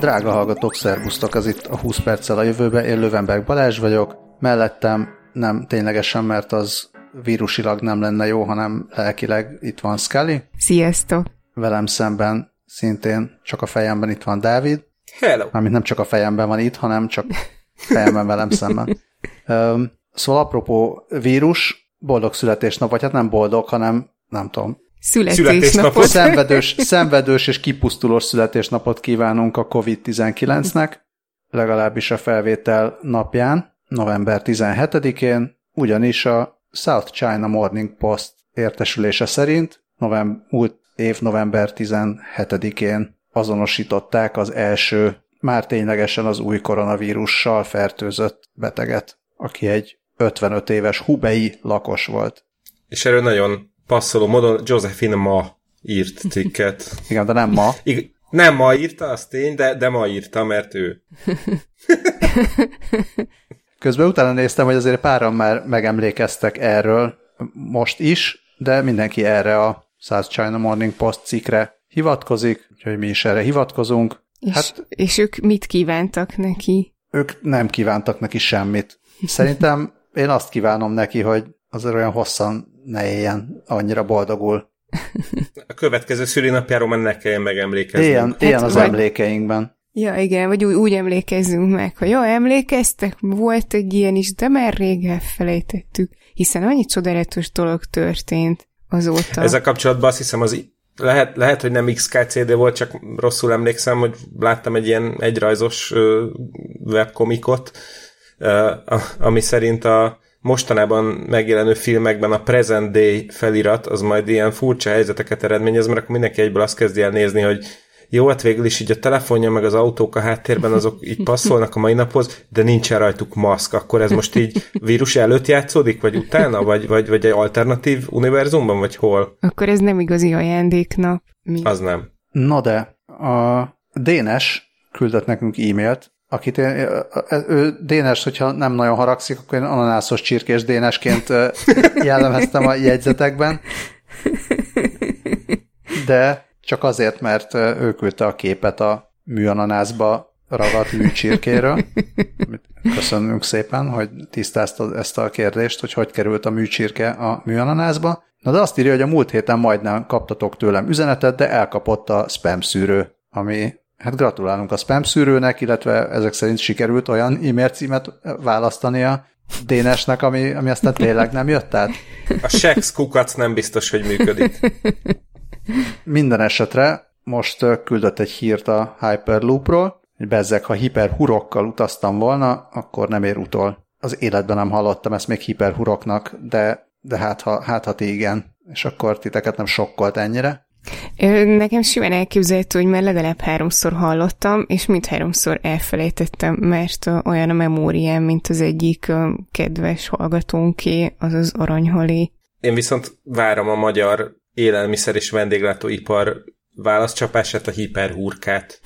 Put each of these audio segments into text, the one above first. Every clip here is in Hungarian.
Drága hallgatók, szervusztok, ez itt a 20 perccel a jövőbe, én Lövenberg Balázs vagyok, mellettem nem ténylegesen, mert az vírusilag nem lenne jó, hanem lelkileg itt van Scully. Sziasztok! Velem szemben szintén csak a fejemben itt van Dávid. Hello! Amit nem csak a fejemben van itt, hanem csak fejemben velem szemben. Szóval apropó vírus, boldog születésnap, vagy hát nem boldog, hanem nem tudom, Születésnapot. Szenvedős, szenvedős és kipusztulós születésnapot kívánunk a COVID-19-nek, legalábbis a felvétel napján, november 17-én, ugyanis a South China Morning Post értesülése szerint november, múlt év november 17-én azonosították az első, már ténylegesen az új koronavírussal fertőzött beteget, aki egy 55 éves hubei lakos volt. És erről nagyon passzoló módon Josephine ma írt cikket. Igen, de nem ma. I- nem ma írta, az tény, de, de ma írta, mert ő. Közben utána néztem, hogy azért páran már megemlékeztek erről most is, de mindenki erre a South China Morning Post cikkre hivatkozik, úgyhogy mi is erre hivatkozunk. És, hát, és ők mit kívántak neki? Ők nem kívántak neki semmit. Szerintem én azt kívánom neki, hogy azért olyan hosszan ne éljen, annyira boldogul. A következő szülinapjáról már ne kelljen megemlékezni. Ilyen, hát, ilyen az vagy... emlékeinkben. Ja, igen, vagy úgy, úgy emlékezzünk meg, hogy jó, emlékeztek, volt egy ilyen is, de már rég elfelejtettük, hiszen annyi csodálatos dolog történt azóta. Ezzel kapcsolatban azt hiszem, az lehet, lehet, hogy nem XKCD volt, csak rosszul emlékszem, hogy láttam egy ilyen egyrajzos webkomikot, ami szerint a mostanában megjelenő filmekben a present day felirat az majd ilyen furcsa helyzeteket eredményez, mert akkor mindenki egyből azt kezdi el nézni, hogy jó, hát végül is így a telefonja, meg az autók a háttérben azok így passzolnak a mai naphoz, de nincsen rajtuk maszk. Akkor ez most így vírus előtt játszódik, vagy utána, vagy, vagy, vagy egy alternatív univerzumban, vagy hol? Akkor ez nem igazi ajándéknap. Mi? Az nem. Na de, a Dénes küldött nekünk e-mailt, akit én, ő Dénes, hogyha nem nagyon haragszik, akkor én ananászos csirkés Dénesként jellemeztem a jegyzetekben. De csak azért, mert ő küldte a képet a műananászba ragadt műcsirkéről. Köszönünk szépen, hogy tisztáztad ezt a kérdést, hogy hogy került a műcsirke a műananászba. Na de azt írja, hogy a múlt héten majdnem kaptatok tőlem üzenetet, de elkapott a spam szűrő, ami Hát gratulálunk a spam szűrőnek, illetve ezek szerint sikerült olyan e-mail címet választania Dénesnek, ami, ami aztán tényleg nem jött át. A Shex kukac nem biztos, hogy működik. Minden esetre most küldött egy hírt a Hyperloopról, hogy bezzek, ha hiperhurokkal utaztam volna, akkor nem ér utol. Az életben nem hallottam ezt még hiperhuroknak, de, de hát, ha, hát ha ti igen, és akkor titeket nem sokkolt ennyire. Nekem simán elképzelhető, hogy már legalább háromszor hallottam, és mind háromszor elfelejtettem, mert olyan a memóriám, mint az egyik kedves hallgatónké, az az aranyhalé. Én viszont várom a magyar élelmiszer és vendéglátóipar válaszcsapását, a hiperhurkát.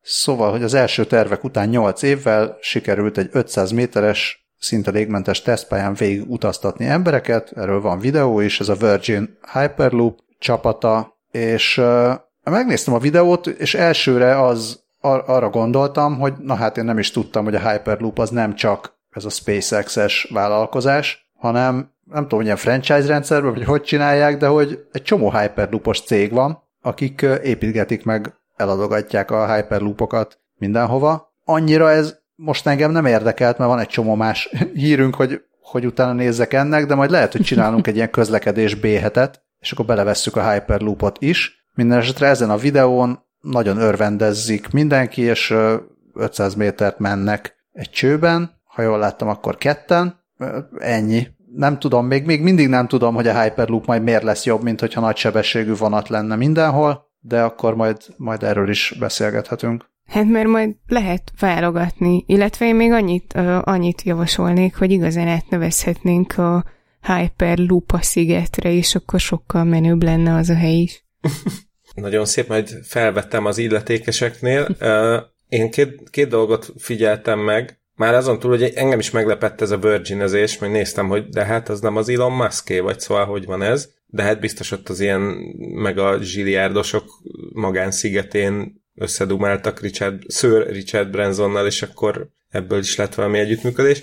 szóval, hogy az első tervek után 8 évvel sikerült egy 500 méteres szinte légmentes tesztpályán végig utaztatni embereket, erről van videó is, ez a Virgin Hyperloop csapata, és uh, megnéztem a videót, és elsőre az ar- arra gondoltam, hogy na hát én nem is tudtam, hogy a Hyperloop az nem csak ez a SpaceX-es vállalkozás, hanem nem tudom, ilyen franchise rendszerben, vagy hogy csinálják, de hogy egy csomó Hyperloopos cég van, akik építgetik meg, eladogatják a Hyperloopokat mindenhova. Annyira ez most engem nem érdekelt, mert van egy csomó más hírünk, hogy, hogy utána nézzek ennek, de majd lehet, hogy csinálunk egy ilyen közlekedés b és akkor belevesszük a Hyperloopot is. Minden ezen a videón nagyon örvendezzik mindenki, és 500 métert mennek egy csőben, ha jól láttam, akkor ketten, ennyi. Nem tudom, még, még mindig nem tudom, hogy a Hyperloop majd miért lesz jobb, mint hogyha nagy sebességű vonat lenne mindenhol, de akkor majd, majd erről is beszélgethetünk. Hát mert majd lehet válogatni, illetve én még annyit, uh, annyit javasolnék, hogy igazán átnevezhetnénk a Hyperloop a szigetre, és akkor sokkal menőbb lenne az a hely is. Nagyon szép, majd felvettem az illetékeseknél. Uh, én két, két dolgot figyeltem meg. Már azon túl, hogy engem is meglepett ez a virginezés, meg néztem, hogy de hát az nem az Elon Muské, vagy szóval hogy van ez. de hát biztos ott az ilyen meg a zsiliárdosok magánszigetén összedumáltak Richard, Sir Richard Bransonnal, és akkor ebből is lett valami együttműködés.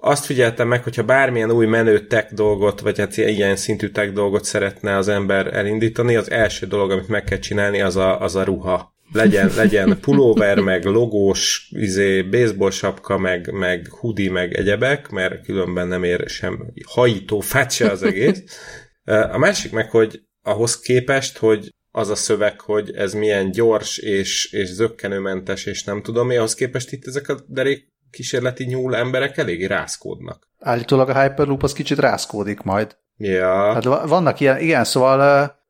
Azt figyeltem meg, hogyha bármilyen új menő tech dolgot, vagy hát ilyen szintű tech dolgot szeretne az ember elindítani, az első dolog, amit meg kell csinálni, az a, az a ruha legyen, legyen pulóver, meg logós, izé, baseball sapka, meg, meg hoodie, meg egyebek, mert különben nem ér sem hajító fát se az egész. A másik meg, hogy ahhoz képest, hogy az a szöveg, hogy ez milyen gyors és, és zöggenőmentes, és nem tudom mi, ahhoz képest itt ezek a derék kísérleti nyúl emberek eléggé rászkódnak. Állítólag a Hyperloop az kicsit rászkódik majd. Ja. Hát vannak ilyen, igen, szóval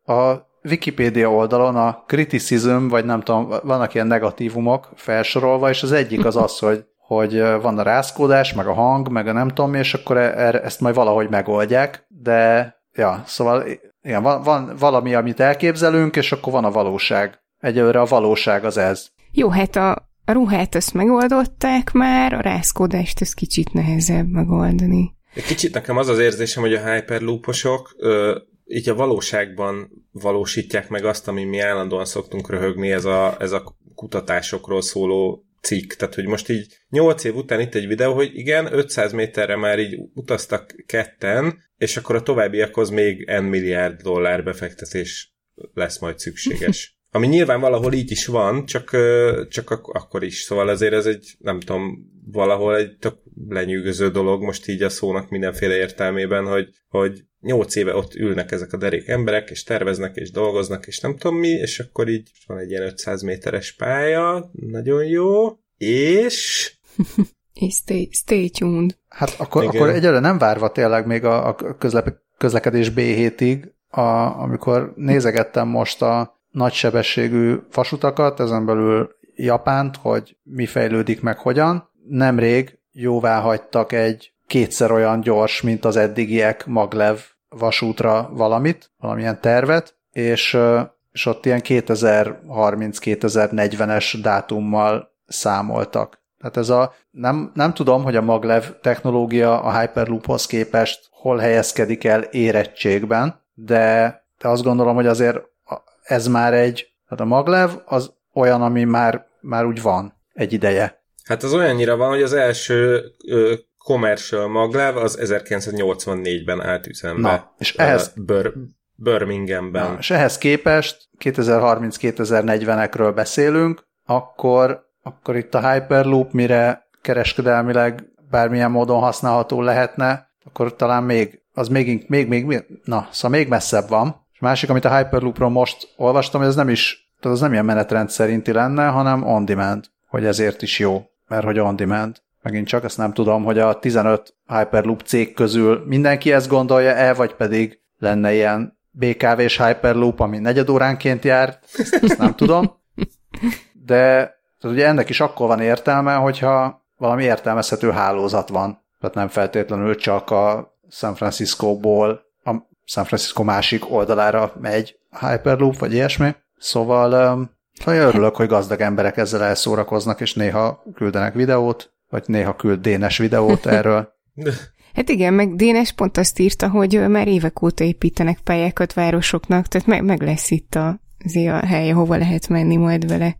a Wikipedia oldalon a criticism, vagy nem tudom, vannak ilyen negatívumok felsorolva, és az egyik az az, hogy, hogy van a rászkódás, meg a hang, meg a nem tudom, és akkor e- ezt majd valahogy megoldják, de ja, szóval igen, van, van valami, amit elképzelünk, és akkor van a valóság. Egyelőre a valóság az ez. Jó, hát a, a ruhát ezt megoldották már, a rászkódást ez kicsit nehezebb megoldani. Kicsit nekem az az érzésem, hogy a hyperlooposok ö, így a valóságban valósítják meg azt, ami mi állandóan szoktunk röhögni, ez a, ez a kutatásokról szóló cikk. Tehát, hogy most így 8 év után itt egy videó, hogy igen, 500 méterre már így utaztak ketten, és akkor a továbbiakhoz még N milliárd dollár befektetés lesz majd szükséges. Ami nyilván valahol így is van, csak, csak ak- akkor is. Szóval azért ez egy, nem tudom, valahol egy tök lenyűgöző dolog most így a szónak mindenféle értelmében, hogy, hogy nyolc éve ott ülnek ezek a derék emberek, és terveznek, és dolgoznak, és nem tudom mi, és akkor így van egy ilyen 500 méteres pálya, nagyon jó, és... és stay, stay tuned. Hát akkor, akkor egyelőre nem várva tényleg még a, a közle, közlekedés B7-ig, a, amikor nézegettem most a nagysebességű vasutakat, ezen belül Japánt, hogy mi fejlődik meg hogyan. Nemrég jóvá hagytak egy kétszer olyan gyors, mint az eddigiek maglev vasútra valamit, valamilyen tervet, és, és ott ilyen 2030-2040-es dátummal számoltak. Tehát ez a, nem, nem tudom, hogy a maglev technológia a Hyperloophoz képest hol helyezkedik el érettségben, de, de azt gondolom, hogy azért ez már egy, tehát a maglev az olyan, ami már, már úgy van egy ideje. Hát az olyannyira van, hogy az első ö, commercial maglev az 1984-ben állt üzembe. Na, és ehhez... Bör, Birminghamben. Na, és ehhez képest 2030-2040-ekről beszélünk, akkor, akkor itt a Hyperloop, mire kereskedelmileg bármilyen módon használható lehetne, akkor talán még, az még, még, még, még na, szóval még messzebb van. És másik, amit a Hyperloopról most olvastam, hogy ez nem is, tehát az nem ilyen menetrend szerinti lenne, hanem on demand, hogy ezért is jó, mert hogy on demand. Megint csak ezt nem tudom, hogy a 15 Hyperloop cég közül mindenki ezt gondolja-e, vagy pedig lenne ilyen BKV-s Hyperloop, ami negyedóránként jár, ezt, ezt nem tudom. De tehát ugye ennek is akkor van értelme, hogyha valami értelmezhető hálózat van. Tehát nem feltétlenül csak a San Francisco-ból a San Francisco másik oldalára megy Hyperloop, vagy ilyesmi. Szóval um, örülök, hogy gazdag emberek ezzel elszórakoznak, és néha küldenek videót, vagy néha küld Dénes videót erről. Hát igen, meg Dénes pont azt írta, hogy már évek óta építenek pályákat városoknak, tehát meg, meg lesz itt a, azért a hely, ahova lehet menni majd vele.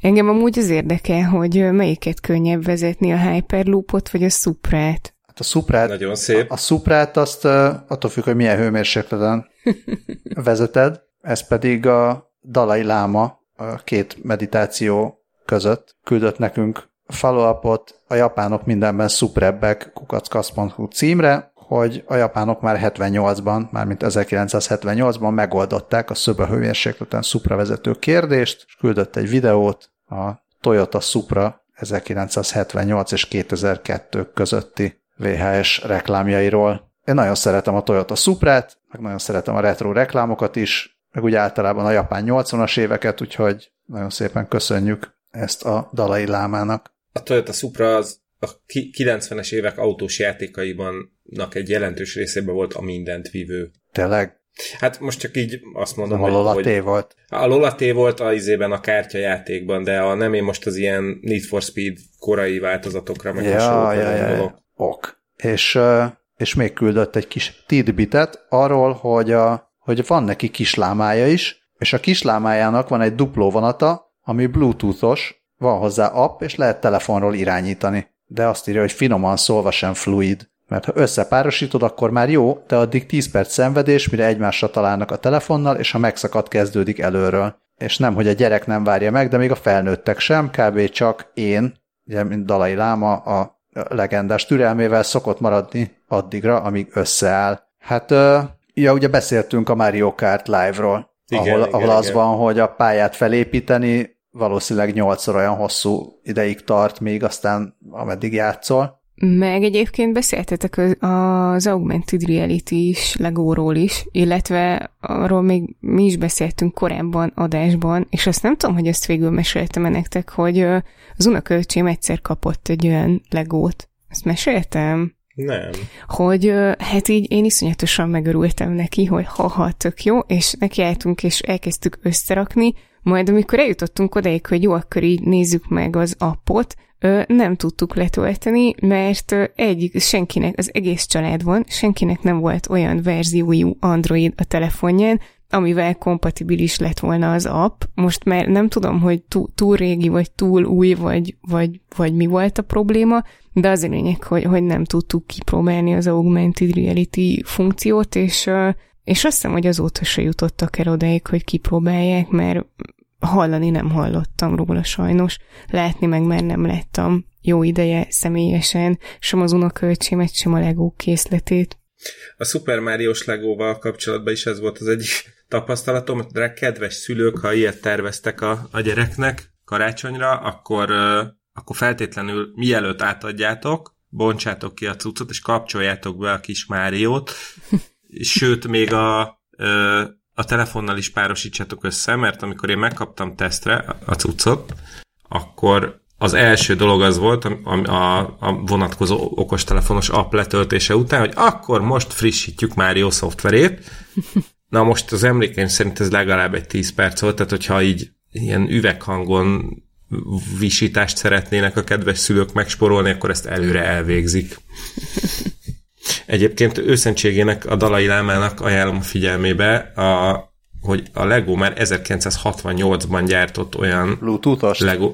Engem amúgy az érdekel, hogy melyiket könnyebb vezetni, a Hyperloopot vagy a Suprát. Hát a Suprát, Nagyon szép. A, a Suprát azt attól függ, hogy milyen hőmérsékleten vezeted, ez pedig a Dalai Láma a két meditáció között küldött nekünk follow-upot a japánok mindenben szuprebbek kukackasz.hu címre, hogy a japánok már 78-ban, mármint 1978-ban megoldották a szöbe hőmérsékleten Supra vezető kérdést, és küldött egy videót a Toyota Supra 1978 és 2002 közötti VHS reklámjairól. Én nagyon szeretem a Toyota Suprát, meg nagyon szeretem a retro reklámokat is, meg úgy általában a japán 80-as éveket, úgyhogy nagyon szépen köszönjük ezt a Dalai Lámának a Toyota Supra az a 90-es évek autós játékaiban egy jelentős részében volt a mindent vívő. Tényleg? Hát most csak így azt mondom, hogy... A hogy volt. A Lola volt a izében a kártyajátékban, de a nem én most az ilyen Need for Speed korai változatokra meg ja, ja, ja, ja. Ok. És, és még küldött egy kis tidbitet arról, hogy a hogy van neki kislámája is, és a kislámájának van egy dupló vonata, ami bluetoothos, van hozzá app, és lehet telefonról irányítani. De azt írja, hogy finoman szólva sem fluid. Mert ha összepárosítod, akkor már jó, de addig 10 perc szenvedés, mire egymásra találnak a telefonnal, és ha megszakad, kezdődik előről. És nem, hogy a gyerek nem várja meg, de még a felnőttek sem, kb. csak én, ugye, mint Dalai Láma, a legendás türelmével szokott maradni addigra, amíg összeáll. Hát, ja, ugye beszéltünk a Mario Kart live-ról, igen, ahol, igen, ahol az igen. van, hogy a pályát felépíteni valószínűleg nyolcszor olyan hosszú ideig tart még, aztán ameddig játszol. Meg egyébként beszéltetek az Augmented Reality is, Legóról is, illetve arról még mi is beszéltünk korábban adásban, és azt nem tudom, hogy ezt végül meséltem nektek, hogy az unokölcsém egyszer kapott egy olyan Legót. Ezt meséltem? Nem. Hogy hát így én iszonyatosan megörültem neki, hogy ha-ha, tök jó, és nekiálltunk, és elkezdtük összerakni, majd amikor eljutottunk odaig, hogy jó, akkor így nézzük meg az appot, nem tudtuk letölteni, mert egyik, senkinek, az egész családban senkinek nem volt olyan verziójú Android a telefonján, amivel kompatibilis lett volna az app. Most már nem tudom, hogy túl, túl régi, vagy túl új, vagy, vagy, vagy mi volt a probléma, de az a lényeg, hogy, hogy nem tudtuk kipróbálni az augmented reality funkciót, és, és azt hiszem, hogy azóta se jutottak el odaig, hogy kipróbálják, mert hallani nem hallottam róla sajnos, látni meg már nem láttam jó ideje személyesen, sem az unokölcsémet, sem a Lego készletét. A Super Mario-s Legóval kapcsolatban is ez volt az egyik tapasztalatom, de kedves szülők, ha ilyet terveztek a, a gyereknek karácsonyra, akkor, akkor feltétlenül mielőtt átadjátok, bontsátok ki a cuccot, és kapcsoljátok be a kis Máriót, sőt, még a, a telefonnal is párosítsátok össze, mert amikor én megkaptam tesztre a cuccot, akkor az első dolog az volt a, a, a vonatkozó okostelefonos app letöltése után, hogy akkor most frissítjük Mario szoftverét. Na most az emlékeim szerint ez legalább egy 10 perc volt, tehát hogyha így ilyen üveghangon visítást szeretnének a kedves szülők megsporolni, akkor ezt előre elvégzik. Egyébként őszentségének a Dalai Lámának ajánlom a figyelmébe, a, hogy a Lego már 1968-ban gyártott olyan Bluetooth-os? Lego,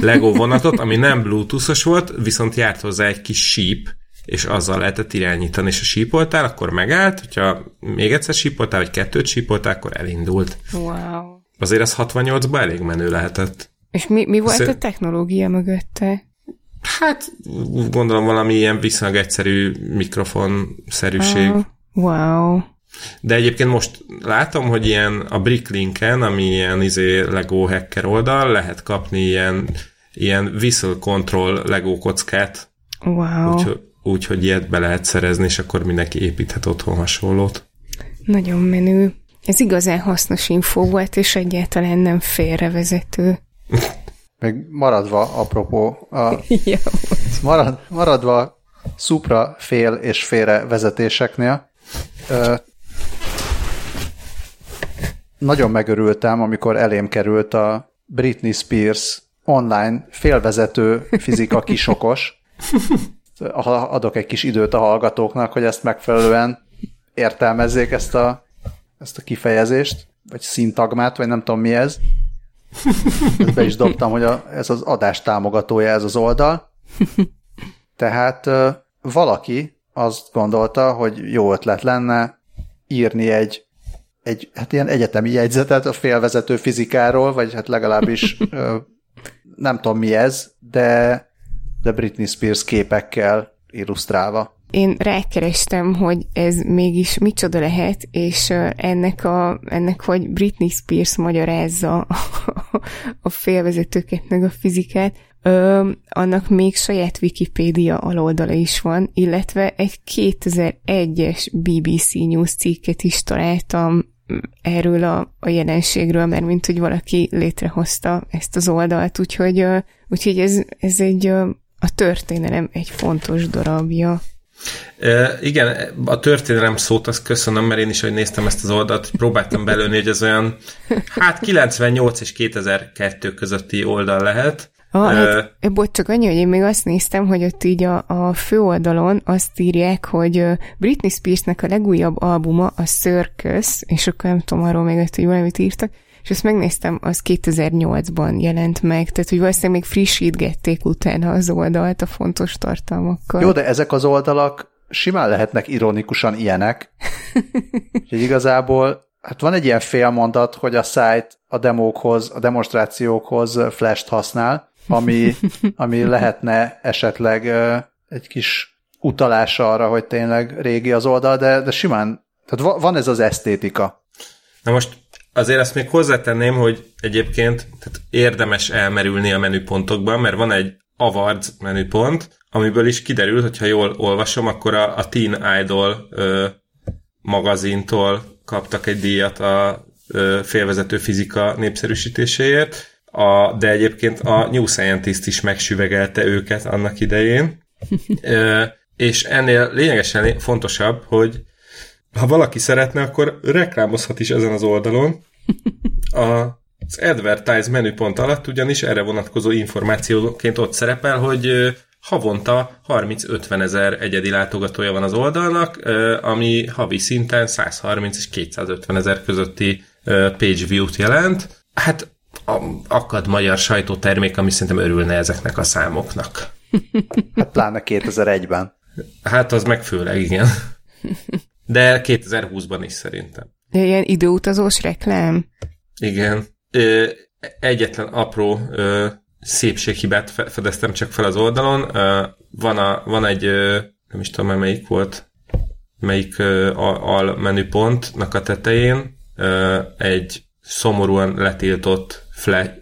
Lego vonatot, ami nem Bluetooth-os volt, viszont járt hozzá egy kis síp, és azzal lehetett irányítani, és ha sípoltál, akkor megállt, hogyha még egyszer sípoltál, vagy kettőt sípoltál, akkor elindult. Wow. Azért az 68-ban elég menő lehetett. És mi, mi volt Azt a technológia mögötte? Hát gondolom valami ilyen viszonylag egyszerű mikrofonszerűség. Oh, wow. De egyébként most látom, hogy ilyen a Bricklinken, ami ilyen izé Lego hacker oldal, lehet kapni ilyen, ilyen whistle control Lego kockát. Wow. Úgyhogy úgy, hogy ilyet be lehet szerezni, és akkor mindenki építhet otthon hasonlót. Nagyon menő. Ez igazán hasznos infó volt, és egyáltalán nem félrevezető. Meg maradva, apropó, a, ja, marad, maradva szupra fél és félre vezetéseknél, nagyon megörültem, amikor elém került a Britney Spears online félvezető fizika kisokos. Adok egy kis időt a hallgatóknak, hogy ezt megfelelően értelmezzék ezt a, ezt a kifejezést, vagy szintagmát, vagy nem tudom mi ez. Ezt be is dobtam, hogy a, ez az adás támogatója ez az oldal. Tehát valaki azt gondolta, hogy jó ötlet lenne írni egy, egy hát ilyen egyetemi jegyzetet a félvezető fizikáról, vagy hát legalábbis nem tudom mi ez, de, de Britney Spears képekkel illusztrálva. Én rákerestem, hogy ez mégis micsoda lehet, és ennek, a, ennek hogy Britney Spears magyarázza a, félvezetőket meg a fizikát, ö, annak még saját Wikipédia aloldala is van, illetve egy 2001-es BBC News cikket is találtam erről a, a jelenségről, mert mint hogy valaki létrehozta ezt az oldalt, úgyhogy, úgyhogy ez, ez egy a történelem egy fontos darabja. E, igen, a történelem szót azt köszönöm, mert én is, hogy néztem ezt az oldalt, próbáltam belőni, hogy ez olyan, hát 98 és 2002 közötti oldal lehet. Ah, hát, uh, bocs, csak annyi, hogy én még azt néztem, hogy ott így a, a főoldalon azt írják, hogy Britney Spearsnek a legújabb albuma a Circus, és akkor nem tudom, arról még ott, hogy valamit írtak, és ezt megnéztem, az 2008-ban jelent meg, tehát hogy valószínűleg még frissítgették utána az oldalt a fontos tartalmakkal. Jó, de ezek az oldalak simán lehetnek ironikusan ilyenek. Úgyhogy igazából hát van egy ilyen félmondat, hogy a site a demókhoz, a demonstrációkhoz flash-t használ, ami, ami lehetne esetleg egy kis utalás arra, hogy tényleg régi az oldal, de, de simán, tehát van ez az esztétika. Na most azért azt még hozzátenném, hogy egyébként tehát érdemes elmerülni a menüpontokban, mert van egy awards menüpont, amiből is kiderül, hogyha jól olvasom, akkor a, a Teen Idol ö, magazintól kaptak egy díjat a ö, félvezető fizika népszerűsítéséért, a, de egyébként a New Scientist is megsüvegelte őket annak idején. ö, és ennél lényegesen fontosabb, hogy ha valaki szeretne, akkor reklámozhat is ezen az oldalon. A, az Advertise menüpont alatt ugyanis erre vonatkozó információként ott szerepel, hogy havonta 30-50 ezer egyedi látogatója van az oldalnak, ami havi szinten 130 és 250 ezer közötti page view-t jelent. Hát akad magyar sajtótermék, ami szerintem örülne ezeknek a számoknak. Hát pláne 2001-ben. Hát az meg főleg, igen. De 2020-ban is szerintem. Ilyen időutazós reklám? Igen. Egyetlen apró szépséghibát fedeztem csak fel az oldalon. Van, a, van egy, nem is tudom, melyik volt, melyik al menüpontnak a tetején egy szomorúan letiltott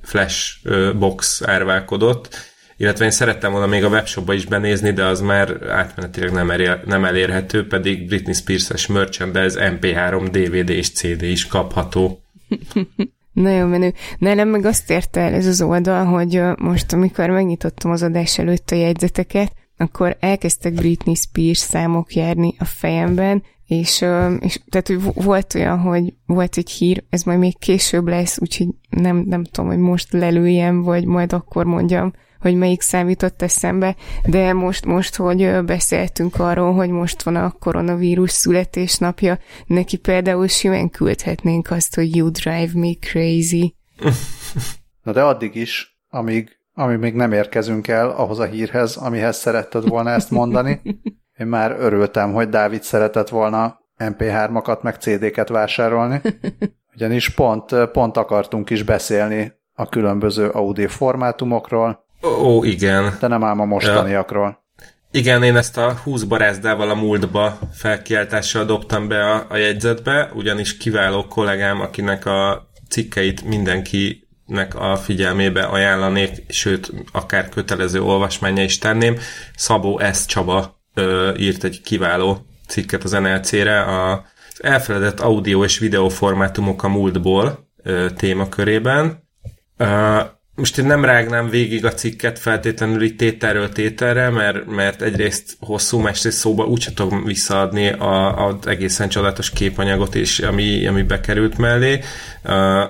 flash box árválkodott, illetve én szerettem volna még a webshopba is benézni, de az már átmenetileg nem, elér, nem elérhető, pedig Britney Spears-es merchandise MP3, DVD és CD is kapható. Nagyon menő. nem meg azt érte el ez az oldal, hogy most, amikor megnyitottam az adás előtt a jegyzeteket, akkor elkezdtek Britney Spears számok járni a fejemben, és, és tehát hogy volt olyan, hogy volt egy hír, ez majd még később lesz, úgyhogy nem, nem tudom, hogy most lelőjem, vagy majd akkor mondjam, hogy melyik számított eszembe, de most, most, hogy beszéltünk arról, hogy most van a koronavírus születésnapja, neki például simán küldhetnénk azt, hogy you drive me crazy. Na de addig is, amíg, amíg még nem érkezünk el ahhoz a hírhez, amihez szeretted volna ezt mondani. Én már örültem, hogy Dávid szeretett volna MP3-akat meg CD-ket vásárolni, ugyanis pont, pont akartunk is beszélni a különböző audio formátumokról, Ó, igen. De nem ám a mostaniakról. Ja. Igen, én ezt a 20 barázdával a múltba felkiáltással dobtam be a, a jegyzetbe, ugyanis kiváló kollégám, akinek a cikkeit mindenkinek a figyelmébe ajánlanék, sőt, akár kötelező olvasmánya is tenném. Szabó S. Csaba ö, írt egy kiváló cikket az NLC-re, a, az elfeledett audio és videó formátumok a múltból ö, témakörében. Ö, most én nem rágnám végig a cikket feltétlenül itt tételről tételre, mert, mert egyrészt hosszú, másrészt szóba úgy tudom visszaadni a, a egészen csodálatos képanyagot is, ami, ami bekerült mellé. Uh,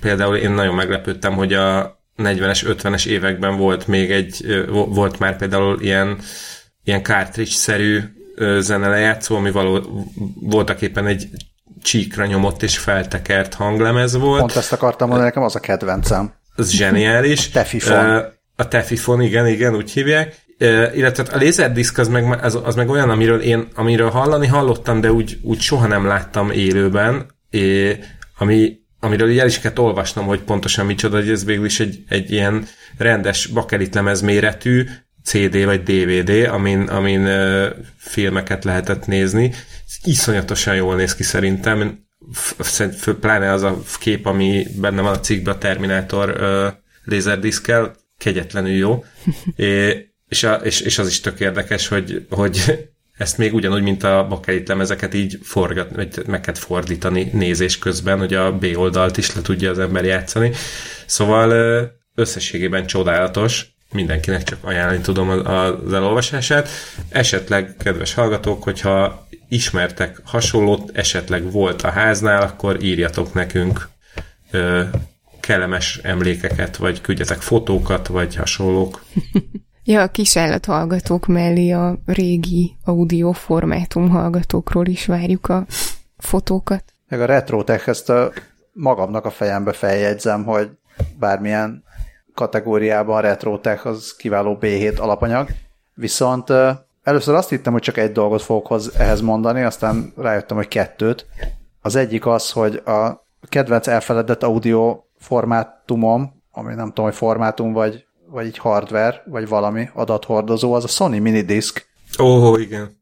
például én nagyon meglepődtem, hogy a 40-es, 50-es években volt még egy, volt már például ilyen, ilyen cartridge-szerű zenelejátszó, ami való, voltak éppen egy csíkra nyomott és feltekert hanglemez volt. Pont ezt akartam mondani, nekem az a kedvencem az zseniális. Tefifon. A Tefifon, igen, igen, úgy hívják. Illetve a Laserdisc az meg, az, az meg olyan, amiről én amiről hallani hallottam, de úgy, úgy soha nem láttam élőben, é, ami, amiről el is kellett olvasnom, hogy pontosan micsoda, hogy ez végül is egy, egy ilyen rendes bakelitlemez méretű CD vagy DVD, amin, amin uh, filmeket lehetett nézni. Iszonyatosan jól néz ki szerintem pláne az a kép, ami benne van a cikkben a Terminator uh, lézerdiszkel, kegyetlenül jó. é, és, a, és, és az is tök érdekes, hogy, hogy ezt még ugyanúgy, mint a bakelit lemezeket így forgat, vagy meg kell fordítani nézés közben, hogy a B oldalt is le tudja az ember játszani. Szóval összességében csodálatos, mindenkinek csak ajánlani tudom az elolvasását. Esetleg, kedves hallgatók, hogyha ismertek hasonlót, esetleg volt a háznál, akkor írjatok nekünk kellemes emlékeket, vagy küldjetek fotókat, vagy hasonlók. Ja, a kis hallgatók mellé a régi audio formátum hallgatókról is várjuk a fotókat. Meg a retrotech ezt a magamnak a fejembe feljegyzem, hogy bármilyen kategóriában a retrotech az kiváló B7 alapanyag, viszont először azt hittem, hogy csak egy dolgot fogok hoz, ehhez mondani, aztán rájöttem, hogy kettőt. Az egyik az, hogy a kedvenc elfeledett audio formátumom, ami nem tudom, hogy formátum vagy vagy egy hardware, vagy valami adathordozó, az a Sony Minidisc. Ó, oh, igen.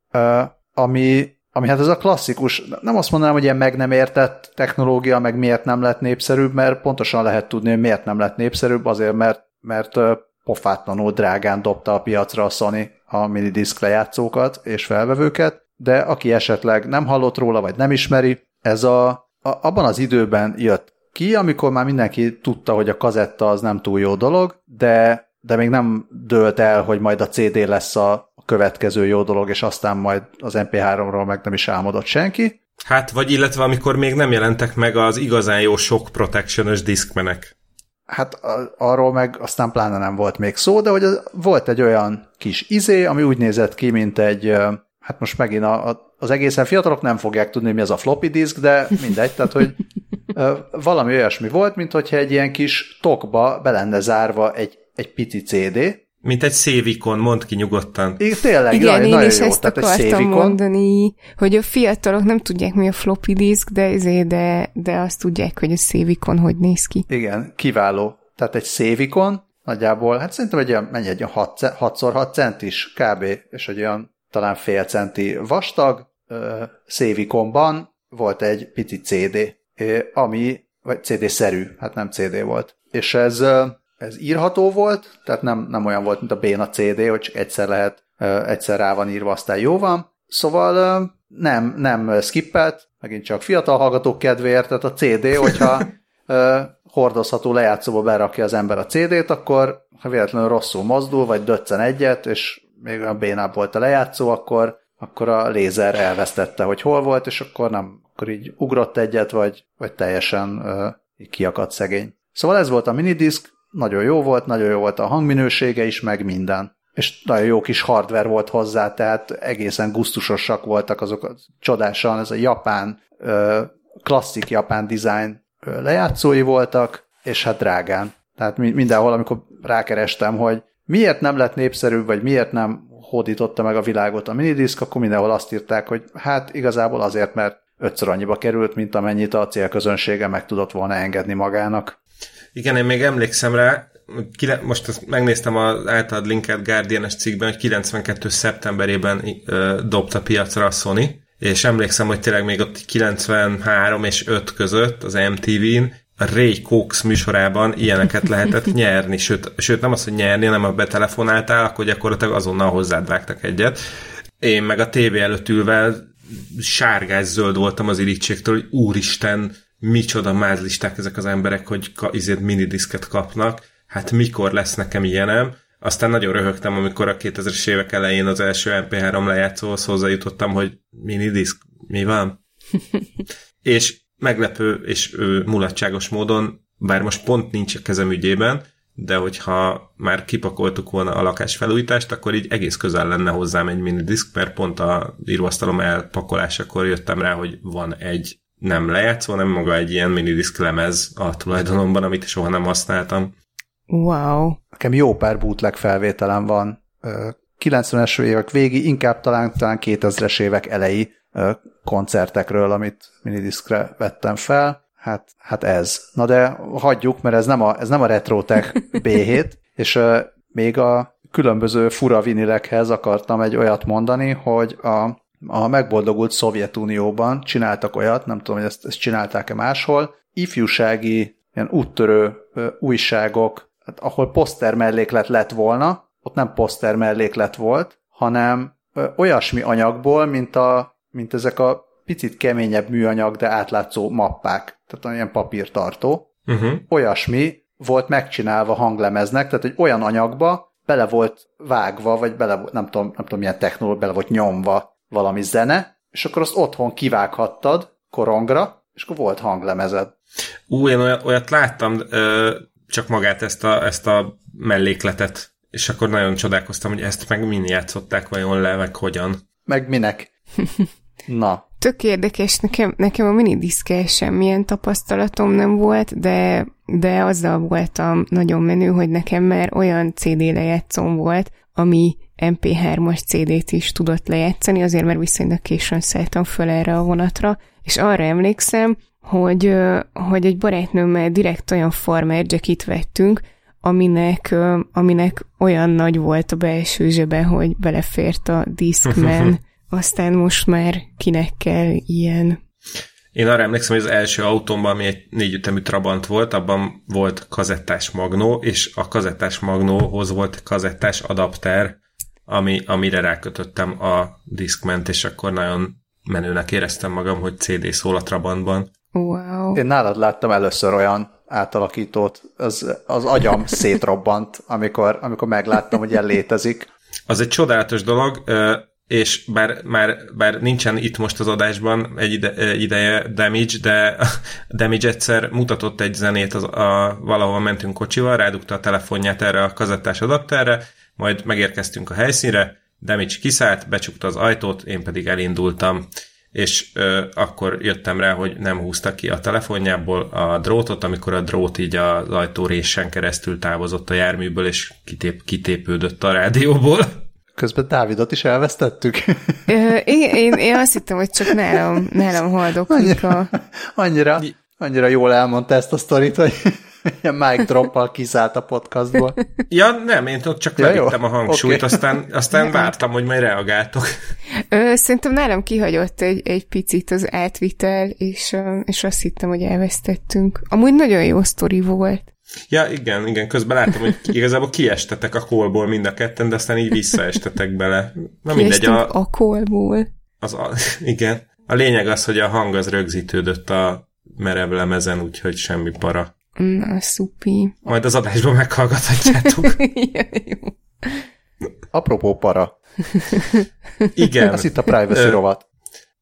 ami, ami hát ez a klasszikus, nem azt mondanám, hogy ilyen meg nem értett technológia, meg miért nem lett népszerűbb, mert pontosan lehet tudni, hogy miért nem lett népszerűbb, azért mert, mert pofátlanul drágán dobta a piacra a Sony a minidisc lejátszókat és felvevőket, de aki esetleg nem hallott róla, vagy nem ismeri, ez a, a abban az időben jött ki, amikor már mindenki tudta, hogy a kazetta az nem túl jó dolog, de, de még nem dőlt el, hogy majd a CD lesz a következő jó dolog, és aztán majd az MP3-ról meg nem is álmodott senki. Hát, vagy illetve amikor még nem jelentek meg az igazán jó sok protection diskmenek. Hát arról meg aztán pláne nem volt még szó, de hogy az, volt egy olyan kis izé, ami úgy nézett ki, mint egy, hát most megint a, a, az egészen fiatalok nem fogják tudni, mi az a floppy disk, de mindegy, tehát hogy valami olyasmi volt, mint hogyha egy ilyen kis tokba be lenne zárva egy, egy pici CD. Mint egy szévikon, mondd ki nyugodtan. Igen, tényleg, Igen, nagyon, én nagyon is jó. ezt Tehát akartam egy szévikon. mondani, hogy a fiatalok nem tudják, mi a floppy disk, de, izé, de, de azt tudják, hogy a szévikon hogy néz ki. Igen, kiváló. Tehát egy szévikon, nagyjából, hát szerintem egy olyan, mennyi egy olyan 6x6 centis kb. és egy olyan talán fél centi vastag szévikonban volt egy pici CD ami, vagy CD-szerű, hát nem CD volt. És ez, ez írható volt, tehát nem, nem olyan volt, mint a béna CD, hogy csak egyszer lehet, egyszer rá van írva, aztán jó van. Szóval nem, nem skippelt, megint csak fiatal hallgatók kedvéért, tehát a CD, hogyha hordozható lejátszóba berakja az ember a CD-t, akkor ha véletlenül rosszul mozdul, vagy döccen egyet, és még a bénább volt a lejátszó, akkor, akkor a lézer elvesztette, hogy hol volt, és akkor nem akkor így ugrott egyet, vagy, vagy teljesen uh, kiakadt szegény. Szóval ez volt a minidisk, nagyon jó volt, nagyon jó volt a hangminősége is, meg minden. És nagyon jó kis hardware volt hozzá, tehát egészen gusztusosak voltak azok csodásan, ez a japán, klasszik japán design lejátszói voltak, és hát drágán. Tehát mindenhol, amikor rákerestem, hogy miért nem lett népszerűbb, vagy miért nem hódította meg a világot a minidisk, akkor mindenhol azt írták, hogy hát igazából azért, mert ötször annyiba került, mint amennyit a célközönsége meg tudott volna engedni magának. Igen, én még emlékszem rá, most ezt megnéztem az általad linkelt Guardian-es cikkben, hogy 92. szeptemberében ö, dobta piacra a Sony, és emlékszem, hogy tényleg még ott 93 és 5 között az MTV-n a Ray Cox műsorában ilyeneket lehetett nyerni, sőt, sőt nem az, hogy nyerni, hanem ha betelefonáltál, akkor gyakorlatilag azonnal hozzád vágtak egyet. Én meg a tévé előtt ülve sárgás-zöld voltam az irítségtől, hogy úristen, micsoda mázlisták ezek az emberek, hogy ka- izét minidiszket kapnak, hát mikor lesz nekem ilyenem. Aztán nagyon röhögtem, amikor a 2000-es évek elején az első MP3 lejátszóhoz hozzájutottam, hogy minidisk, mi van? és meglepő és ő, mulatságos módon, bár most pont nincs a kezem ügyében, de hogyha már kipakoltuk volna a lakás felújítást, akkor így egész közel lenne hozzám egy minidisk, mert pont a íróasztalom elpakolásakor jöttem rá, hogy van egy nem lejátszó, hanem maga egy ilyen minidisk lemez a tulajdonomban, amit soha nem használtam. Wow. Nekem jó pár bootleg felvételem van. 90-es évek végi, inkább talán, talán 2000-es évek elejé koncertekről, amit minidiskre vettem fel Hát, hát ez. Na de hagyjuk, mert ez nem a, ez nem a RetroTech B7, és még a különböző fura vinilekhez akartam egy olyat mondani, hogy a, a megboldogult Szovjetunióban csináltak olyat, nem tudom, hogy ezt, ezt csinálták-e máshol, ifjúsági, ilyen úttörő uh, újságok, hát ahol poszter melléklet lett volna, ott nem poszter melléklet volt, hanem uh, olyasmi anyagból, mint, a, mint ezek a picit keményebb műanyag, de átlátszó mappák, tehát olyan papírtartó. Uh-huh. Olyasmi volt megcsinálva hanglemeznek, tehát egy olyan anyagba bele volt vágva, vagy bele, nem tudom, nem tudom milyen technológia, bele volt nyomva valami zene, és akkor azt otthon kivághattad korongra, és akkor volt hanglemezed. Ú, én olyat, láttam, ö, csak magát ezt a, ezt a mellékletet, és akkor nagyon csodálkoztam, hogy ezt meg mind játszották vajon le, meg hogyan. Meg minek? Na. Tök érdekes, nekem, nekem a minidiszkel semmilyen tapasztalatom nem volt, de, de azzal voltam nagyon menő, hogy nekem már olyan CD lejátszom volt, ami MP3-as CD-t is tudott lejátszani, azért mert viszonylag későn szálltam föl erre a vonatra, és arra emlékszem, hogy, hogy egy barátnőmmel direkt olyan farmer jacket vettünk, aminek, aminek olyan nagy volt a belső zsebe, hogy belefért a Discman, aztán most már kinek kell ilyen. Én arra emlékszem, hogy az első autómban, ami egy négyütemű Trabant volt, abban volt kazettás magnó, és a kazettás magnóhoz volt kazettás adapter, ami, amire rákötöttem a Discment, és akkor nagyon menőnek éreztem magam, hogy CD szól a Trabantban. Wow. Én nálad láttam először olyan átalakítót, az, az agyam szétrobbant, amikor, amikor megláttam, hogy ilyen létezik. Az egy csodálatos dolog, és bár, bár, bár nincsen itt most az adásban egy ide, ideje Damage, de Damage egyszer mutatott egy zenét, az, a, valahol mentünk kocsival, rádugta a telefonját erre a kazettás adapterre, majd megérkeztünk a helyszínre, Damage kiszállt, becsukta az ajtót, én pedig elindultam és ö, akkor jöttem rá, hogy nem húzta ki a telefonjából a drótot, amikor a drót így az ajtórésen keresztül távozott a járműből, és kitép, kitépődött a rádióból. Közben Dávidot is elvesztettük. Ö, én, én, én azt hittem, hogy csak nálam, nálam haldoklik a... Annyira, annyira jól elmondta ezt a sztorit, hogy mic droppal kiszállt a podcastból. Ja, nem, én ott csak Ja, levittem a hangsúlyt, Oké. aztán, aztán vártam, hogy majd reagáltok. Ö, szerintem nálam kihagyott egy, egy picit az átvitel, és, és azt hittem, hogy elvesztettünk. Amúgy nagyon jó sztori volt. Ja, igen, igen, közben láttam, hogy igazából kiestetek a kolból mind a ketten, de aztán így visszaestetek bele. Na mindegy, a, a kolból. az, a, igen. A lényeg az, hogy a hang az rögzítődött a merev lemezen, úgyhogy semmi para. Na, szupi. Majd az adásban meghallgathatjátok. ja, jó. Apropó para. Igen. Ez itt a privacy Ö, rovat.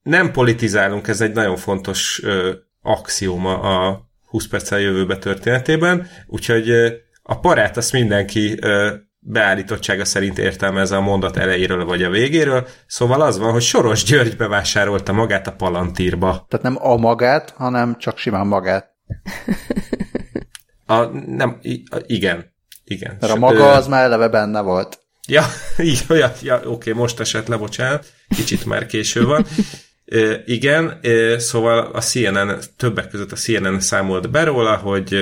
Nem politizálunk, ez egy nagyon fontos ö, axióma a 20 perccel jövőbe történetében, úgyhogy ö, a parát azt mindenki ö, beállítottsága szerint értelmezze a mondat elejéről vagy a végéről, szóval az van, hogy Soros György bevásárolta magát a Palantírba. Tehát nem a magát, hanem csak simán magát. A, nem, a, igen. Igen. Mert a maga az már eleve benne volt. Ja, így, ja, ja oké, most esett le, bocsánat, kicsit már késő van. E, igen, e, szóval a CNN, többek között a CNN számolt be róla, hogy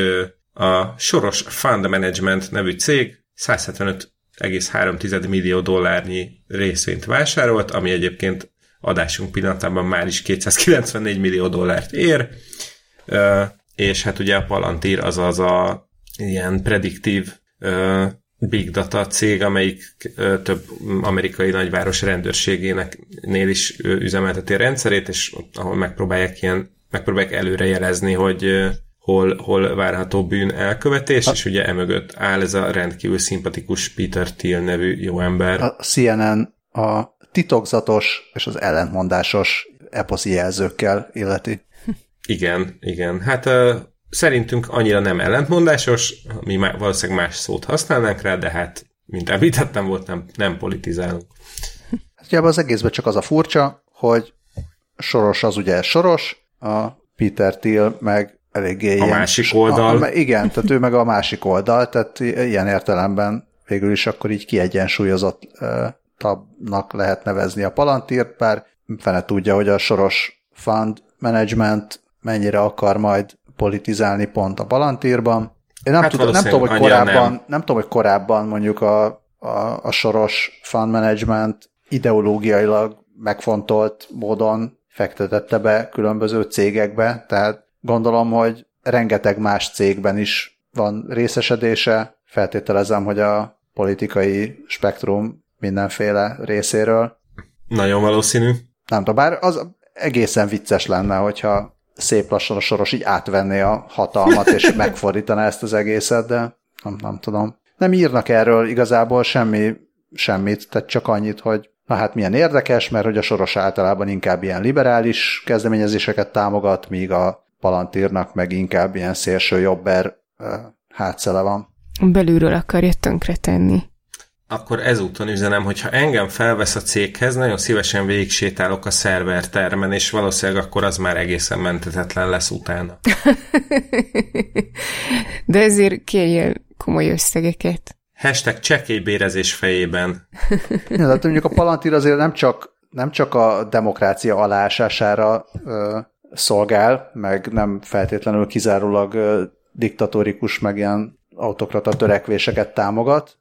a Soros Fund Management nevű cég 175,3 millió dollárnyi részvényt vásárolt, ami egyébként adásunk pillanatában már is 294 millió dollárt ér, Ö, és hát ugye a Palantir az az a ilyen prediktív ö, big data cég, amelyik ö, több amerikai nagyváros rendőrségének nél is üzemelteti a rendszerét, és ahol megpróbálják ilyen, megpróbálják előrejelezni, hogy hol, hol várható bűn elkövetés, és ugye emögött áll ez a rendkívül szimpatikus Peter Thiel nevű jó ember. A CNN a titokzatos és az ellentmondásos eposzi jelzőkkel illeti. Igen, igen. Hát ö, szerintünk annyira nem ellentmondásos, mi má, valószínűleg más szót használnánk rá, de hát, mint említettem volt, nem, nem politizálunk. Hát ugye az egészben csak az a furcsa, hogy Soros az ugye Soros, a Peter Thiel meg eléggé A ilyen, másik oldal. A, igen, tehát ő meg a másik oldal, tehát ilyen értelemben végül is akkor így kiegyensúlyozott uh, tabnak lehet nevezni a Palantírt, bár fene tudja, hogy a Soros Fund Management mennyire akar majd politizálni pont a Palantírban. Én nem, Hát tudom, nem, tudom, hogy korábban, nem. nem. tudom, hogy korábban mondjuk a, a, a Soros Fund Management ideológiailag megfontolt módon fektetette be különböző cégekbe, tehát gondolom, hogy rengeteg más cégben is van részesedése, feltételezem, hogy a politikai spektrum mindenféle részéről. Nagyon valószínű. Nem tudom, bár az egészen vicces lenne, hogyha szép lassan a soros így átvenné a hatalmat, és megfordítaná ezt az egészet, de nem, nem tudom. Nem írnak erről igazából semmi, semmit, tehát csak annyit, hogy na hát milyen érdekes, mert hogy a soros általában inkább ilyen liberális kezdeményezéseket támogat, míg a Palantírnak meg inkább ilyen szélső jobber hátszele van. Belülről akarja tönkretenni. Akkor ezúton üzenem, hogy ha engem felvesz a céghez, nagyon szívesen végig sétálok a szerver termen, és valószínűleg akkor az már egészen mentetetlen lesz utána. De ezért kérjél komoly összegeket. Hashtag csekélybérezés fejében. ja, de mondjuk a Palantir azért nem csak, nem csak a demokrácia alásására ö, szolgál, meg nem feltétlenül kizárólag ö, diktatórikus, meg ilyen autokrata törekvéseket támogat.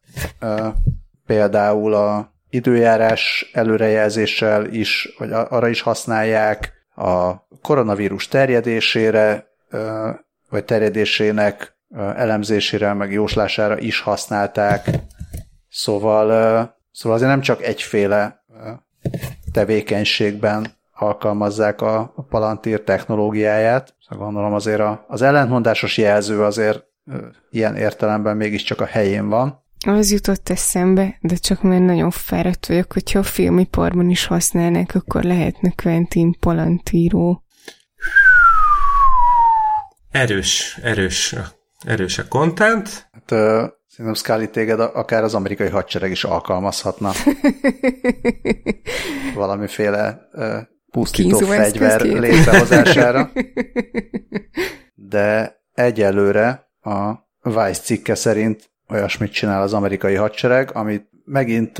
Például a időjárás előrejelzéssel is, vagy arra is használják, a koronavírus terjedésére, vagy terjedésének elemzésére, meg jóslására is használták. Szóval, szóval azért nem csak egyféle tevékenységben alkalmazzák a, Palantir technológiáját. Szóval gondolom azért az ellentmondásos jelző azért ilyen értelemben mégiscsak a helyén van. Az jutott eszembe, de csak mert nagyon fáradt vagyok, hogyha a filmiparban is használnák, akkor lehetne Quentin Palantiro. Erős, erős Erős a content. Hát, uh, szerintem Scully téged akár az amerikai hadsereg is alkalmazhatna. Valamiféle uh, pusztító fegyver létrehozására. De egyelőre a Vice cikke szerint olyasmit csinál az amerikai hadsereg, amit megint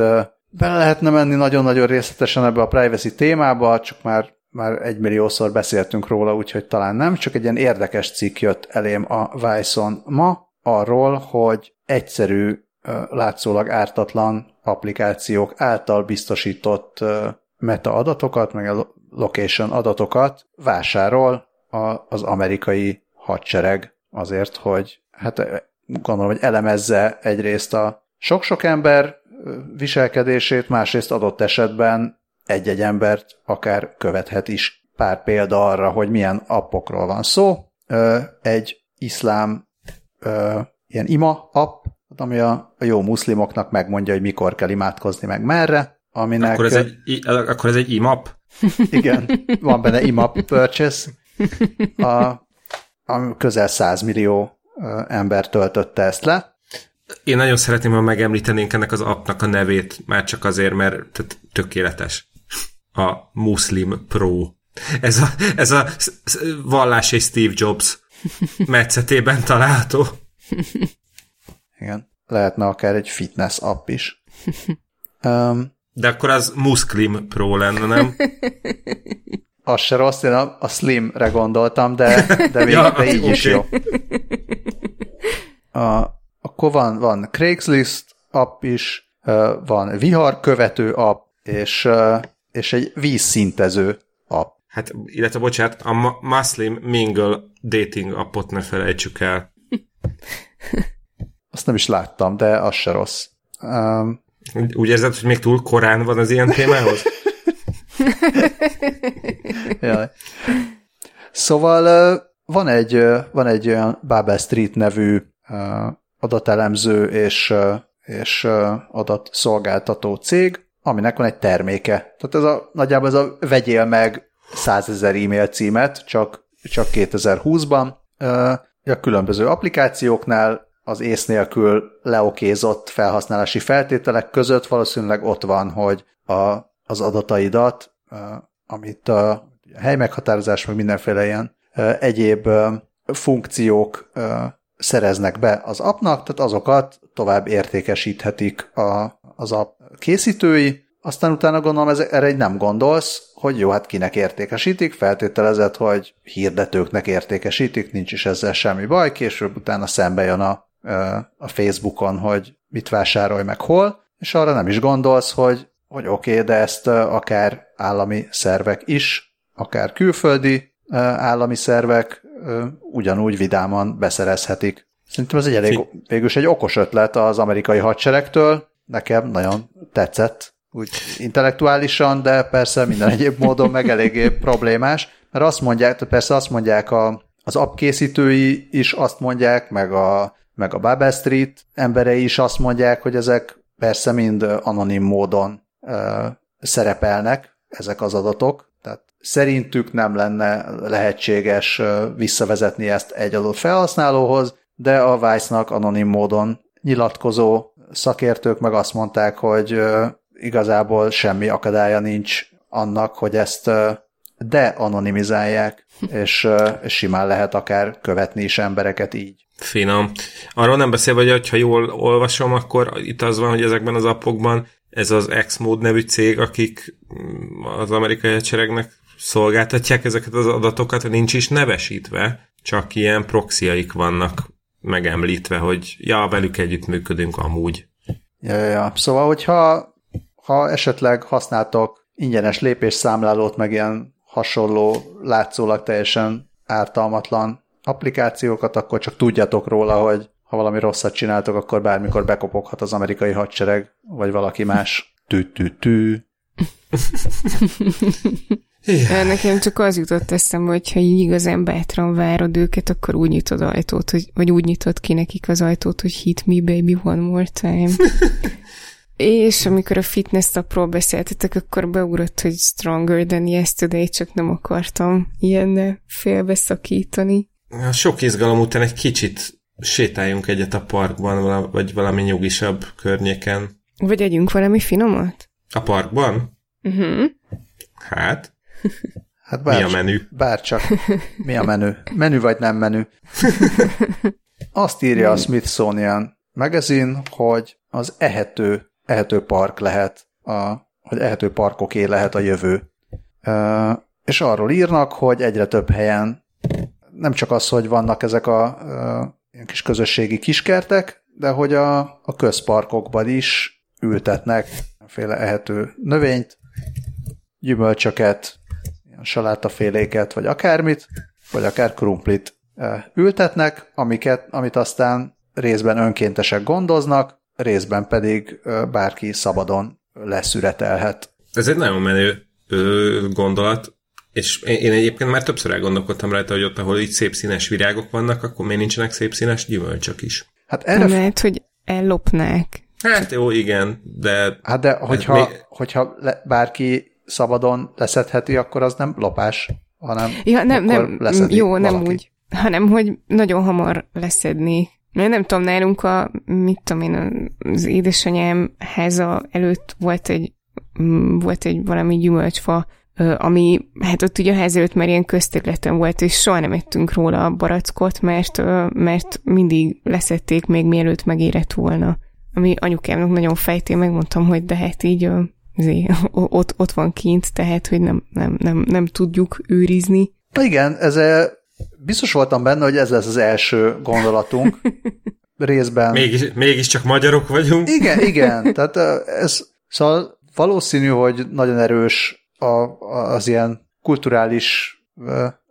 bele lehetne menni nagyon-nagyon részletesen ebbe a privacy témába, csak már már egymilliószor beszéltünk róla, úgyhogy talán nem, csak egy ilyen érdekes cikk jött elém a Vice-on ma, arról, hogy egyszerű, látszólag ártatlan applikációk által biztosított meta adatokat, meg a location adatokat vásárol az amerikai hadsereg azért, hogy hát gondolom, hogy elemezze egyrészt a sok-sok ember viselkedését, másrészt adott esetben egy-egy embert akár követhet is. Pár példa arra, hogy milyen appokról van szó. Egy iszlám ilyen ima app, ami a, jó muszlimoknak megmondja, hogy mikor kell imádkozni, meg merre. Aminek, akkor, ez egy, akkor ez egy imap? Igen, van benne imap purchase. A, a közel 100 millió ember töltötte ezt le. Én nagyon szeretném, ha megemlítenénk ennek az appnak a nevét, már csak azért, mert tökéletes a Muslim Pro. Ez a, ez a vallási Steve Jobs metszetében található. Igen, lehetne akár egy fitness app is. Um, De akkor az Muslim Pro lenne, nem? Az se rossz, én a, a Slimre gondoltam, de, de, még, ja, de így okay. is jó. A, akkor van, van Craigslist app is, van vihar követő app, és és egy vízszintező app. Hát, illetve bocsánat, a Muslim Mingle dating appot ne felejtsük el. Azt nem is láttam, de az se rossz. Um, Úgy érzed, hogy még túl korán van az ilyen témához? Jaj. Szóval van egy, van egy olyan Babel Street nevű adatelemző és, és adatszolgáltató cég, aminek van egy terméke. Tehát ez a, nagyjából ez a vegyél meg 100 ezer e-mail címet, csak, csak 2020-ban. A különböző applikációknál az ész nélkül leokézott felhasználási feltételek között valószínűleg ott van, hogy a, az adataidat, amit a helymeghatározás, meg mindenféle ilyen egyéb funkciók szereznek be az appnak, tehát azokat tovább értékesíthetik a, az app készítői, aztán utána gondolom, ez, erre egy nem gondolsz, hogy jó, hát kinek értékesítik, feltételezett, hogy hirdetőknek értékesítik, nincs is ezzel semmi baj, később utána szembe jön a, a Facebookon, hogy mit vásárolj meg hol, és arra nem is gondolsz, hogy, hogy oké, okay, de ezt akár állami szervek is, akár külföldi állami szervek ugyanúgy vidáman beszerezhetik. Szerintem ez egy elég, végülis egy okos ötlet az amerikai hadseregtől, nekem nagyon tetszett, úgy intellektuálisan, de persze minden egyéb módon meg eléggé problémás, mert azt mondják, persze azt mondják a, az app készítői is azt mondják, meg a, meg a Babel Street emberei is azt mondják, hogy ezek persze mind anonim módon szerepelnek, ezek az adatok, Tehát szerintük nem lenne lehetséges visszavezetni ezt egy adott felhasználóhoz, de a Vice-nak anonim módon nyilatkozó szakértők meg azt mondták, hogy igazából semmi akadálya nincs annak, hogy ezt de-anonimizálják, és, és simán lehet akár követni is embereket így. Finom. Arról nem beszélve, hogy ha jól olvasom, akkor itt az van, hogy ezekben az appokban ez az Xmode nevű cég, akik mm, az amerikai hadseregnek szolgáltatják ezeket az adatokat, nincs is nevesítve, csak ilyen proxiaik vannak megemlítve, hogy ja, velük együtt működünk amúgy. Ja, ja, ja. Szóval, hogyha ha esetleg használtok ingyenes lépésszámlálót, meg ilyen hasonló, látszólag teljesen ártalmatlan applikációkat, akkor csak tudjatok róla, hogy ha valami rosszat csináltok, akkor bármikor bekopoghat az amerikai hadsereg, vagy valaki más. Tű-tű-tű. Yeah. Nekem csak az jutott eszembe, hogy ha így igazán bátran várod őket, akkor úgy nyitod ajtót, hogy, vagy úgy nyitod ki nekik az ajtót, hogy hit me baby one more time. És amikor a fitness appról beszéltetek, akkor beugrott, hogy stronger than yesterday, csak nem akartam ilyen félbeszakítani. Sok izgalom után egy kicsit sétáljunk egyet a parkban, vagy valami nyugisabb környéken. Vagy együnk valami finomat? A parkban? Uh-huh. Hát? Hát bár, mi a menü? Bárcsak. Mi a menü? Menü vagy nem menü? Azt írja a Smithsonian magazine, hogy az ehető, ehető park lehet, a, hogy ehető parkoké lehet a jövő. Uh, és arról írnak, hogy egyre több helyen nem csak az, hogy vannak ezek a uh, ilyen kis közösségi kiskertek, de hogy a, a közparkokban is ültetnek féle ehető növényt, gyümölcsöket, salátaféléket, vagy akármit, vagy akár krumplit ültetnek, amiket, amit aztán részben önkéntesek gondoznak, részben pedig bárki szabadon leszüretelhet. Ez egy nagyon menő gondolat, és én egyébként már többször elgondolkodtam rajta, hogy ott, ahol így szép színes virágok vannak, akkor miért nincsenek szép színes gyümölcsök is? Hát erre... Lehet, hogy ellopnák. Hát jó, igen, de... Hát de hogyha, még... hogyha le, bárki szabadon leszedheti, akkor az nem lopás, hanem ja, nem, nem, jó, valaki. nem úgy, hanem hogy nagyon hamar leszedni. Mert nem tudom, nálunk a, mit tudom én, az édesanyám háza előtt volt egy, mm, volt egy valami gyümölcsfa, ami, hát ott ugye a ház előtt már ilyen közterületen volt, és soha nem ettünk róla a barackot, mert, mert mindig leszették még mielőtt megérett volna. Ami anyukámnak nagyon fejté, megmondtam, hogy de hát így zé, ott, ott van kint, tehát, hogy nem, nem, nem, nem tudjuk őrizni. Na igen, ez biztos voltam benne, hogy ez lesz az első gondolatunk. Részben. Mégis, mégiscsak magyarok vagyunk. Igen, igen. Tehát ez, szóval valószínű, hogy nagyon erős a, az ilyen kulturális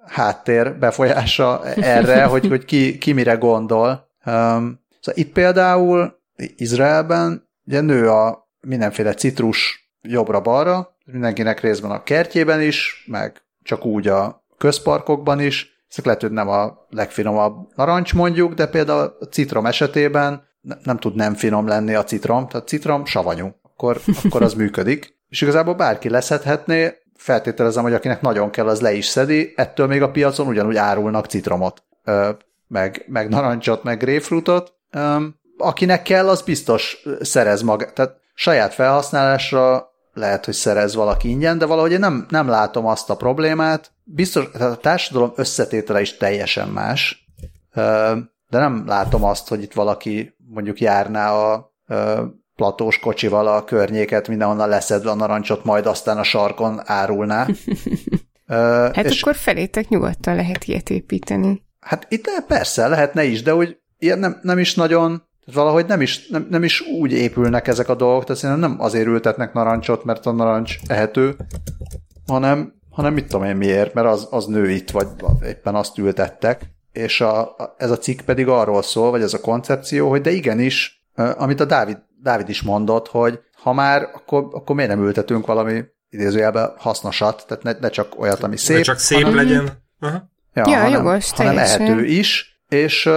háttér befolyása erre, hogy, hogy ki, ki mire gondol. Um, szóval itt például Izraelben ugye nő a mindenféle citrus jobbra-balra, mindenkinek részben a kertjében is, meg csak úgy a közparkokban is. Ezek lehet, hogy nem a legfinomabb narancs mondjuk, de például a citrom esetében nem tud nem finom lenni a citrom, tehát citrom savanyú, akkor, akkor az működik. És igazából bárki leszedhetné, feltételezem, hogy akinek nagyon kell, az le is szedi, ettől még a piacon ugyanúgy árulnak citromot, meg, meg narancsot, meg grapefruitot. Akinek kell, az biztos szerez maga, tehát saját felhasználásra lehet, hogy szerez valaki ingyen, de valahogy én nem, nem látom azt a problémát. Biztos, tehát a társadalom összetétele is teljesen más, de nem látom azt, hogy itt valaki mondjuk járná a platós kocsival a környéket, mindenhonnan leszedve a narancsot, majd aztán a sarkon árulná. hát és akkor felétek nyugodtan lehet ilyet építeni. Hát itt persze, lehetne is, de úgy ilyen nem, nem is nagyon tehát valahogy nem is, nem, nem is úgy épülnek ezek a dolgok, tehát szerintem nem azért ültetnek narancsot, mert a narancs ehető, hanem, hanem mit tudom én miért, mert az, az nő itt, vagy éppen azt ültettek, és a, a, ez a cikk pedig arról szól, vagy ez a koncepció, hogy de igenis, amit a Dávid, Dávid is mondott, hogy ha már, akkor, akkor miért nem ültetünk valami idézőjelben hasznosat, tehát ne, ne csak olyat, ami szép. Ne csak szép hanem, legyen. Aha. Ja, ja hanem, jogos, hanem ehető is, és,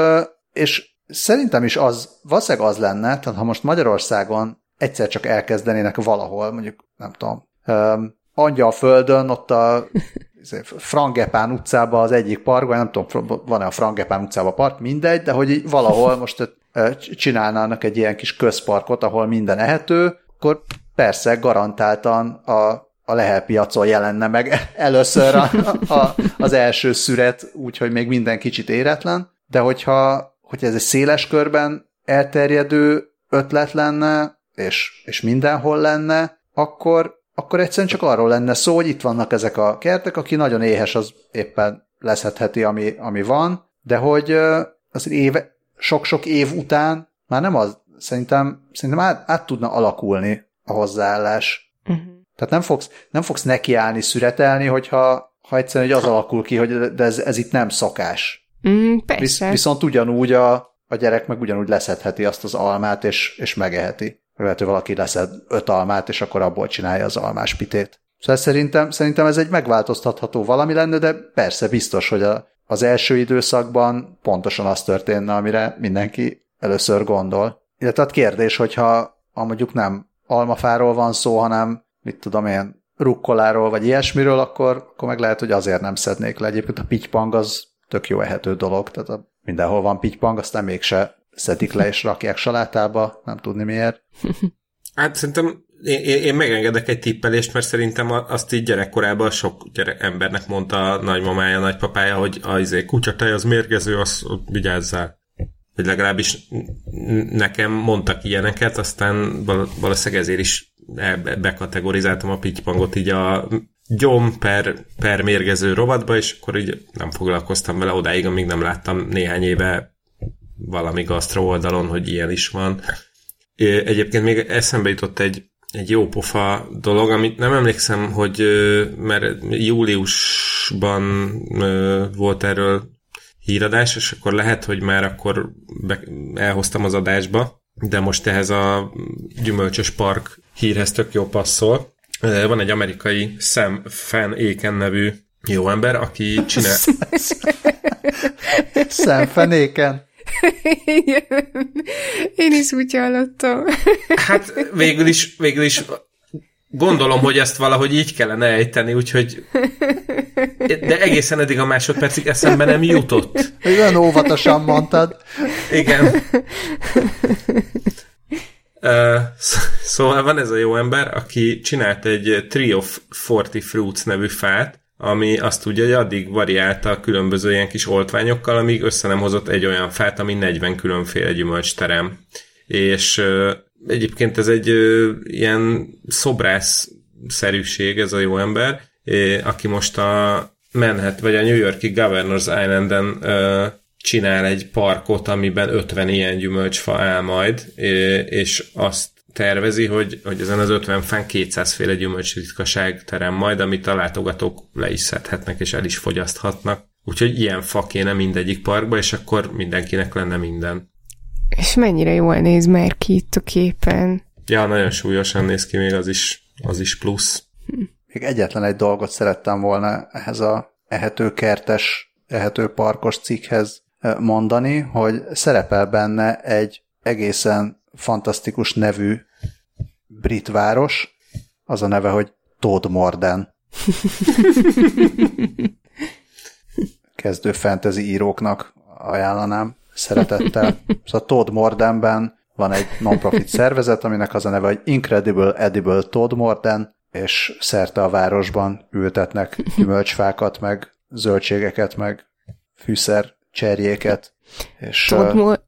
és Szerintem is az, valószínűleg az lenne, tehát ha most Magyarországon egyszer csak elkezdenének valahol, mondjuk nem tudom, angyal földön, ott a izé, Frangepán utcában az egyik parkban, nem tudom, van-e a Frangepán utcában park, mindegy, de hogy valahol most csinálnának egy ilyen kis közparkot, ahol minden ehető, akkor persze garantáltan a, a Lehel piacon jelenne meg először a, a, az első szüret, úgyhogy még minden kicsit éretlen, de hogyha, hogyha ez egy széles körben elterjedő ötlet lenne, és, és mindenhol lenne, akkor, akkor egyszerűen csak arról lenne szó, hogy itt vannak ezek a kertek, aki nagyon éhes, az éppen leszetheti, ami, ami van, de hogy az éve, sok-sok év után már nem az, szerintem, szerintem át, át tudna alakulni a hozzáállás. Uh-huh. Tehát nem fogsz, nem fogsz nekiállni, szüretelni, hogyha ha egyszerűen hogy az alakul ki, hogy de ez, ez itt nem szokás. Mm, persze. Visz, viszont ugyanúgy a, a gyerek meg ugyanúgy leszedheti azt az almát, és, és megeheti. Lehet, hogy valaki leszed öt almát, és akkor abból csinálja az almás pitét. Szóval szerintem, szerintem ez egy megváltoztatható valami lenne, de persze biztos, hogy a, az első időszakban pontosan az történne, amire mindenki először gondol. Illetve a hát kérdés, hogyha ha mondjuk nem almafáról van szó, hanem mit tudom én, rukkoláról vagy ilyesmiről, akkor, akkor meg lehet, hogy azért nem szednék le. Egyébként a pitypang az tök jó ehető dolog, tehát a, mindenhol van pitypang, aztán mégse szedik le és rakják salátába, nem tudni miért. Hát szerintem én, én megengedek egy tippelést, mert szerintem azt így gyerekkorában sok gyerek, embernek mondta a nagymamája, nagypapája, hogy a izé, kutyatej az mérgező, az vigyázzál. Vagy legalábbis nekem mondtak ilyeneket, aztán valószínűleg ezért is bekategorizáltam a pitypangot így a gyom per, per mérgező rovatba, és akkor így nem foglalkoztam vele odáig, amíg nem láttam néhány éve valami gasztro oldalon, hogy ilyen is van. Egyébként még eszembe jutott egy, egy jó pofa dolog, amit nem emlékszem, hogy mert júliusban volt erről híradás, és akkor lehet, hogy már akkor be, elhoztam az adásba, de most ehhez a gyümölcsös park hírhez tök jó passzol. Van egy amerikai Sam Fan Aiken nevű jó ember, aki csinál... Sam Fan Aiken? Én is úgy hallottam. Hát végül is, végül is gondolom, hogy ezt valahogy így kellene ejteni, úgyhogy de egészen eddig a másodpercig eszembe nem jutott. Olyan óvatosan mondtad. Igen. Uh, szóval van ez a jó ember, aki csinált egy Tree of Forty Fruits nevű fát, ami azt tudja, hogy addig variálta a különböző ilyen kis oltványokkal, amíg össze nem hozott egy olyan fát, ami 40 különféle gyümölcs terem. És uh, egyébként ez egy uh, ilyen szobrász szerűség ez a jó ember, aki most a Manhattan, vagy a New Yorki Governors Islanden uh, csinál egy parkot, amiben 50 ilyen gyümölcsfa áll majd, és azt tervezi, hogy, hogy ezen az 50 fán 200 féle gyümölcsritkaság terem majd, amit a látogatók le is szedhetnek, és el is fogyaszthatnak. Úgyhogy ilyen fa kéne mindegyik parkba, és akkor mindenkinek lenne minden. És mennyire jól néz már ki itt a képen. Ja, nagyon súlyosan néz ki, még az is, az is plusz. Még egyetlen egy dolgot szerettem volna ehhez a ehető kertes, ehető parkos cikkhez mondani, hogy szerepel benne egy egészen fantasztikus nevű brit város, az a neve, hogy Todmorden. Kezdő fantasy íróknak ajánlanám szeretettel. Szóval Todmordenben van egy non-profit szervezet, aminek az a neve, hogy Incredible Edible Todmorden, és szerte a városban ültetnek gyümölcsfákat, meg zöldségeket, meg fűszer cserjéket, és, Tudmul... ja.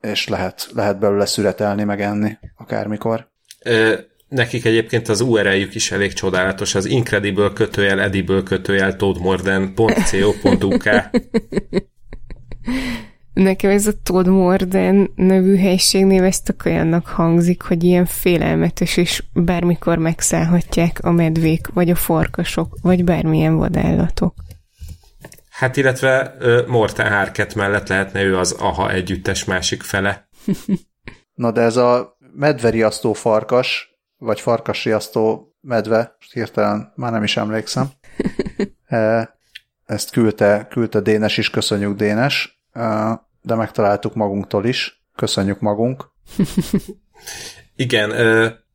És lehet, lehet belőle szüretelni, meg enni akármikor. Ö, nekik egyébként az URL-jük is elég csodálatos, az incredible kötőjel, edible kötőjel, todmorden.co.uk Nekem ez a Todd Morden nevű helységnév ez tök olyannak hangzik, hogy ilyen félelmetes, és bármikor megszállhatják a medvék, vagy a farkasok, vagy bármilyen vadállatok. Hát illetve uh, Morten Harket mellett lehetne ő az AHA együttes másik fele. Na de ez a medveriasztó farkas, vagy farkasriasztó medve, hirtelen már nem is emlékszem. E, ezt küldte, küldte Dénes is, köszönjük Dénes, e, de megtaláltuk magunktól is, köszönjük magunk. Igen,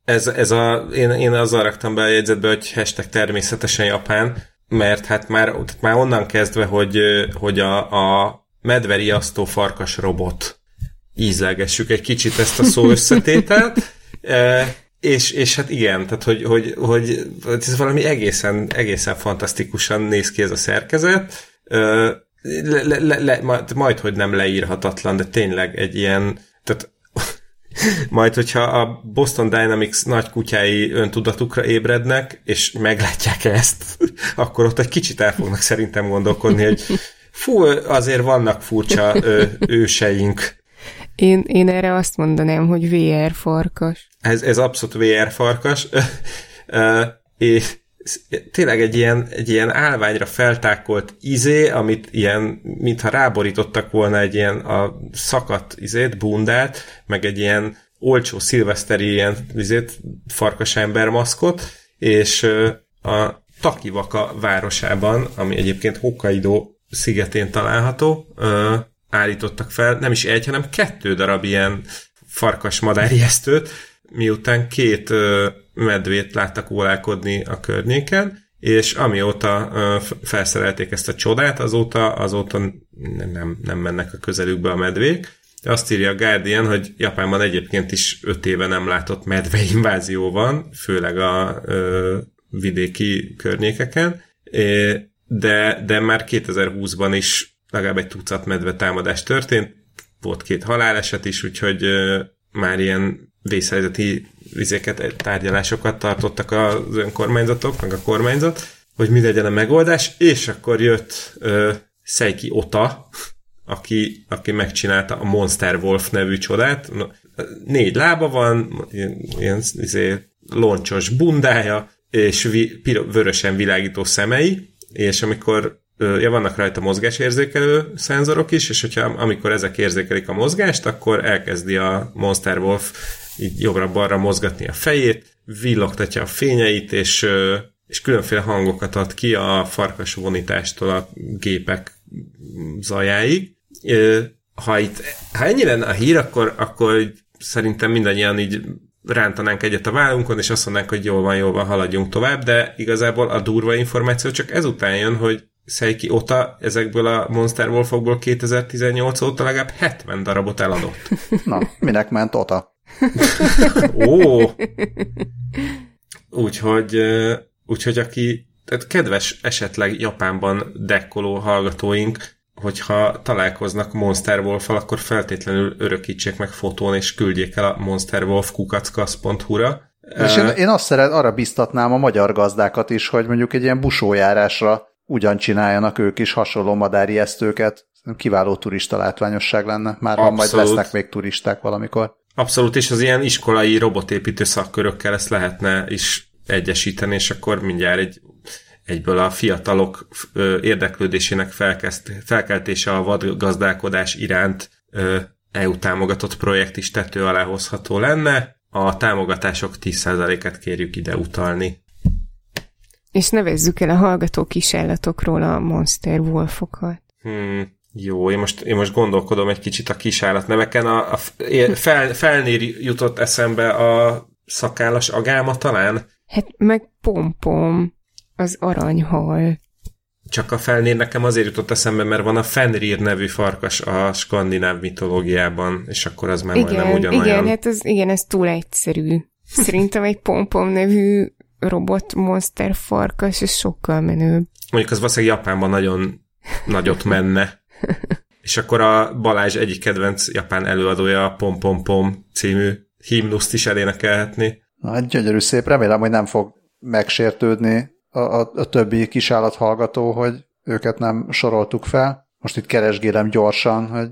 ez, ez a, én, én azzal raktam be a jegyzetbe, hogy hashtag természetesen Japán, mert hát már, tehát már onnan kezdve, hogy, hogy a, a medveriasztó farkas robot ízlelgessük egy kicsit ezt a szó összetételt, e, és, és hát igen, tehát hogy, hogy, hogy ez valami egészen, egészen fantasztikusan néz ki ez a szerkezet, e, le, le, le, le, majd, hogy nem leírhatatlan, de tényleg egy ilyen, tehát majd, hogyha a Boston Dynamics nagy kutyái öntudatukra ébrednek, és meglátják ezt, akkor ott egy kicsit el fognak szerintem gondolkodni, hogy fú, azért vannak furcsa ö, őseink. Én, én erre azt mondanám, hogy VR farkas. Ez, ez abszolút VR farkas. és tényleg egy ilyen, egy ilyen állványra feltákolt izé, amit ilyen, mintha ráborítottak volna egy ilyen a szakadt izét, bundát, meg egy ilyen olcsó szilveszteri ilyen izét, farkasember maszkot, és a Takivaka városában, ami egyébként Hokkaido szigetén található, állítottak fel nem is egy, hanem kettő darab ilyen farkas madárjesztőt, miután két medvét láttak ólálkodni a környéken, és amióta felszerelték ezt a csodát, azóta, azóta nem, nem mennek a közelükbe a medvék. Azt írja a Guardian, hogy Japánban egyébként is öt éve nem látott medveinvázió van, főleg a ö, vidéki környékeken, de, de már 2020-ban is legalább egy tucat medve támadás történt, volt két haláleset is, úgyhogy ö, már ilyen vészhelyzeti vizéket, tárgyalásokat tartottak az önkormányzatok, meg a kormányzat, hogy mi legyen a megoldás, és akkor jött ö, Seiki Ota, aki, aki megcsinálta a Monster Wolf nevű csodát. Négy lába van, ilyen, ilyen izé, loncsos bundája, és vi, piro, vörösen világító szemei, és amikor ja, vannak rajta mozgásérzékelő szenzorok is, és hogyha amikor ezek érzékelik a mozgást, akkor elkezdi a Monster Wolf így jobbra-balra mozgatni a fejét, villogtatja a fényeit, és, és különféle hangokat ad ki a farkas vonítástól a gépek zajáig. Ha, itt, ha ennyi lenne a hír, akkor, akkor szerintem mindannyian így rántanánk egyet a vállunkon, és azt mondanánk, hogy jól van, jól van, haladjunk tovább, de igazából a durva információ csak ezután jön, hogy Seiki Ota ezekből a Monster Wolfokból 2018 óta legalább 70 darabot eladott. Na, minek ment Ota? Ó! Úgyhogy, úgyhogy aki, tehát kedves esetleg Japánban dekkoló hallgatóink, hogyha találkoznak Monster wolf akkor feltétlenül örökítsék meg fotón, és küldjék el a monsterwolf.kukackasz.hu-ra. És én, én azt szeret, arra biztatnám a magyar gazdákat is, hogy mondjuk egy ilyen busójárásra ugyan csináljanak ők is hasonló madárijesztőket. Kiváló turista látványosság lenne. Már van, majd lesznek még turisták valamikor. Abszolút, és az ilyen iskolai robotépítő szakkörökkel ezt lehetne is egyesíteni, és akkor mindjárt egy, egyből a fiatalok érdeklődésének felkeltése a vadgazdálkodás iránt EU támogatott projekt is tető alá hozható lenne. A támogatások 10%-et kérjük ide utalni. És nevezzük el a hallgató kisállatokról a Monster Wolfokat. Hmm, jó, én most, én most gondolkodom egy kicsit a kisállat neveken. A, a fel, felnér jutott eszembe a szakállas agáma talán? Hát meg pompom, az aranyhal. Csak a felnér nekem azért jutott eszembe, mert van a Fenrir nevű farkas a skandináv mitológiában, és akkor az már igen, majdnem ugyanolyan. Igen, hát az, igen, ez túl egyszerű. Szerintem egy pompom nevű robot monster farkas, és sokkal menőbb. Mondjuk az valószínűleg Japánban nagyon nagyot menne. És akkor a Balázs egyik kedvenc japán előadója a Pom Pom Pom című himnuszt is elénekelhetni. Na, gyönyörű szép, remélem, hogy nem fog megsértődni a, a, a többi kisállat hallgató, hogy őket nem soroltuk fel. Most itt keresgélem gyorsan, hogy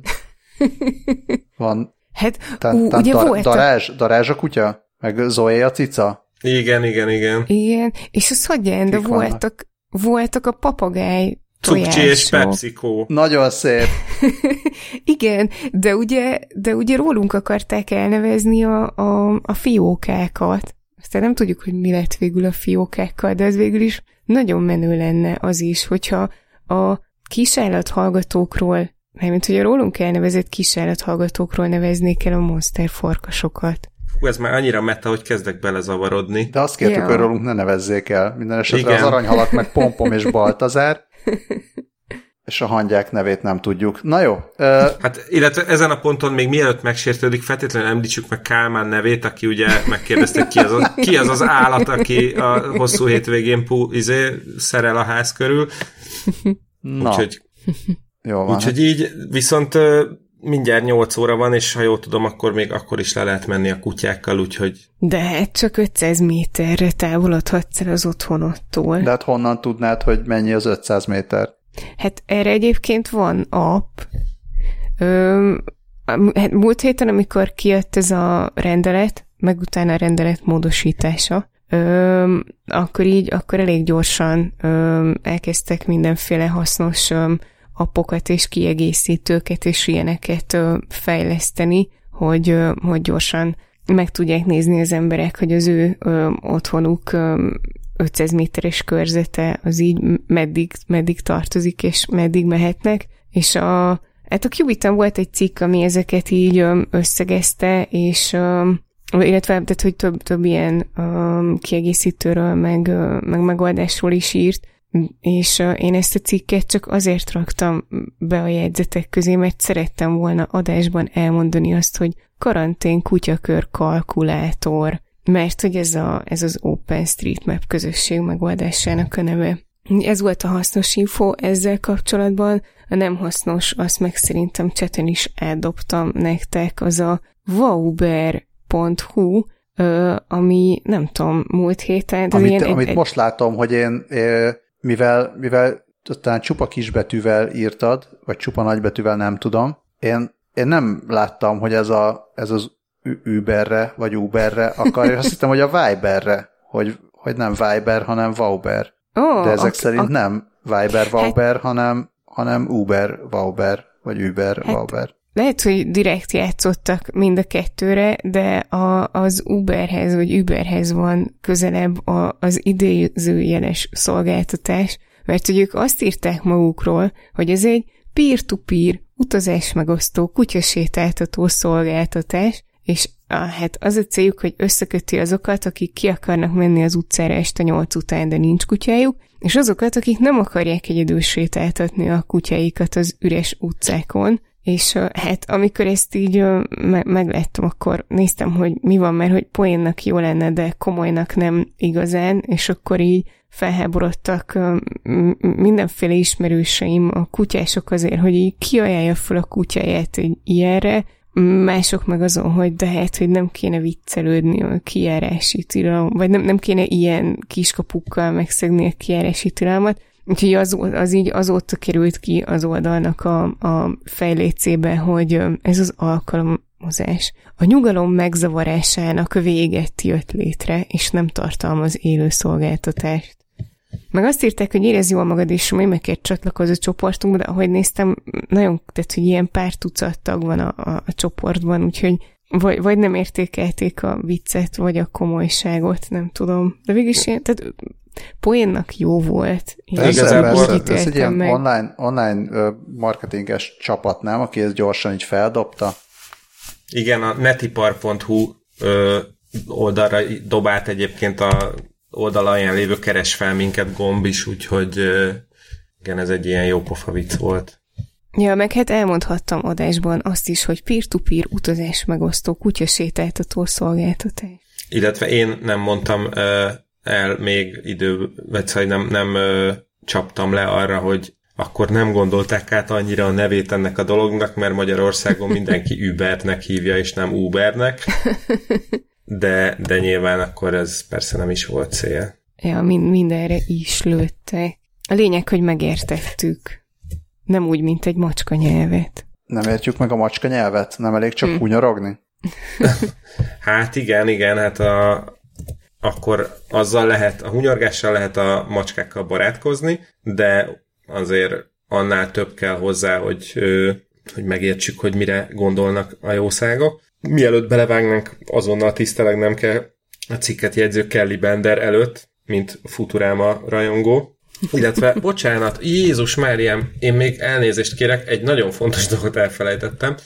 van hát, tán, ú, tán, ugye dar, volt darázs, a... darázs a kutya? Meg Zoé a cica? Igen, igen, igen. Igen, és az hogy de voltak, voltak a papagáj Cukcsi és PepsiCo. Nagyon szép. Igen, de ugye, de ugye rólunk akarták elnevezni a, a, a fiókákat. Aztán nem tudjuk, hogy mi lett végül a fiókákkal, de ez végül is nagyon menő lenne az is, hogyha a kisállathallgatókról, mármint hogy a rólunk elnevezett kisállathallgatókról neveznék el a monster farkasokat. hú, ez már annyira meta, hogy kezdek belezavarodni. De azt kértük, Ja. hogy rólunk ne nevezzék el. Minden esetre Igen. az aranyhalak meg Pompom és Baltazár, és a hangyák nevét nem tudjuk. Na jó, ö, Hát, illetve ezen a ponton még mielőtt megsértődik, feltétlenül említsük meg Kálmán nevét, aki ugye megkérdezte, ki az, a, ki az az állat, aki a hosszú hétvégén pú, izé, szerel a ház körül. na, Úgyhogy, jó van. úgyhogy így, viszont mindjárt 8 óra van, és ha jól tudom, akkor még akkor is le lehet menni a kutyákkal, úgyhogy De hát csak 500 méterre távolodhatsz el az otthonodtól. De hát honnan tudnád, hogy mennyi az 500 méter? Hát erre egyébként van app. Ö, hát múlt héten, amikor kijött ez a rendelet, meg utána a rendelet módosítása, ö, akkor így, akkor elég gyorsan ö, elkezdtek mindenféle hasznos ö, appokat és kiegészítőket és ilyeneket fejleszteni, hogy, hogy gyorsan meg tudják nézni az emberek, hogy az ő ö, otthonuk ö, 500 méteres körzete az így meddig, meddig tartozik, és meddig mehetnek, és a, hát a Cubiton volt egy cikk, ami ezeket így ö, összegezte, és ö, illetve tehát, hogy több, több ilyen ö, kiegészítőről, meg, ö, meg megoldásról is írt, és én ezt a cikket csak azért raktam be a jegyzetek közé, mert szerettem volna adásban elmondani azt, hogy karantén kutyakör kalkulátor, mert hogy ez, a, ez az OpenStreetMap közösség megoldásának a neve. Ez volt a hasznos info ezzel kapcsolatban, a nem hasznos, azt meg szerintem cseten is eldobtam nektek, az a wauber.hu, ami nem tudom, múlt héten, Amit, ilyen amit egy, most látom, hogy én, mivel, mivel talán csupa kisbetűvel írtad, vagy csupa nagybetűvel nem tudom, én, én nem láttam, hogy ez, a, ez az Uberre, vagy Uberre akar, azt hittem, hogy a Viberre, hogy, hogy nem Viber, hanem Vauber. Ó, De ezek ak- szerint ak- nem Viber, Vauber, hanem, hanem Uber, Vauber, vagy Uber, Hát, Vauber. Lehet, hogy direkt játszottak mind a kettőre, de a, az Uberhez vagy Uberhez van közelebb a, az idézőjeles szolgáltatás, mert hogy ők azt írták magukról, hogy ez egy peer-to-peer utazásmegosztó kutyasétáltató szolgáltatás, és ah, hát az a céljuk, hogy összeköti azokat, akik ki akarnak menni az utcára este nyolc után, de nincs kutyájuk, és azokat, akik nem akarják egyedül sétáltatni a kutyáikat az üres utcákon, és hát amikor ezt így me- megláttam, akkor néztem, hogy mi van, mert hogy poénnak jó lenne, de komolynak nem igazán, és akkor így felháborodtak mindenféle ismerőseim, a kutyások azért, hogy így kiajálja fel a kutyáját egy ilyenre, mások meg azon, hogy de hát, hogy nem kéne viccelődni a kijárási tilalom, vagy nem, nem kéne ilyen kiskapukkal megszegni a kijárási tilalmat, Úgyhogy az, az így azóta került ki az oldalnak a, a fejlécébe, hogy ez az alkalmazás a nyugalom megzavarásának véget jött létre, és nem tartalmaz élő szolgáltatást. Meg azt írták, hogy érez jól magad, és mémekért a csoportunkba, de ahogy néztem, nagyon, tehát, hogy ilyen pár tucat tag van a, a, a csoportban, úgyhogy vagy, vagy nem értékelték a viccet, vagy a komolyságot, nem tudom. De végülis ilyen, tehát poénnak jó volt. Én Persze, igazából persze, így ez egy ilyen meg. online, online marketinges csapat, nem? Aki ezt gyorsan így feldobta. Igen, a netipar.hu oldalra dobált egyébként a oldal alján lévő keres fel minket gomb is, úgyhogy igen, ez egy ilyen jó pofa vicc volt. Ja, meg hát elmondhattam adásban azt is, hogy peer-to-peer utazás megosztó kutyasétáltató szolgáltatás. Illetve én nem mondtam el még idő, vagy szóval nem, nem ö, csaptam le arra, hogy akkor nem gondolták át annyira a nevét ennek a dolognak, mert Magyarországon mindenki Ubernek hívja, és nem Ubernek. De, de nyilván akkor ez persze nem is volt cél. Ja, mind, mindenre is lőttek. A lényeg, hogy megértettük. Nem úgy, mint egy macska nyelvet. Nem értjük meg a macska nyelvet? Nem elég csak hunyorogni? Hát igen, igen, hát a, akkor azzal lehet, a hunyorgással lehet a macskákkal barátkozni, de azért annál több kell hozzá, hogy, hogy megértsük, hogy mire gondolnak a jószágok. Mielőtt belevágnánk, azonnal tiszteleg nem kell a cikket jegyző Kelly Bender előtt, mint Futurama rajongó. Illetve, bocsánat, Jézus Máriám, én még elnézést kérek, egy nagyon fontos dolgot elfelejtettem.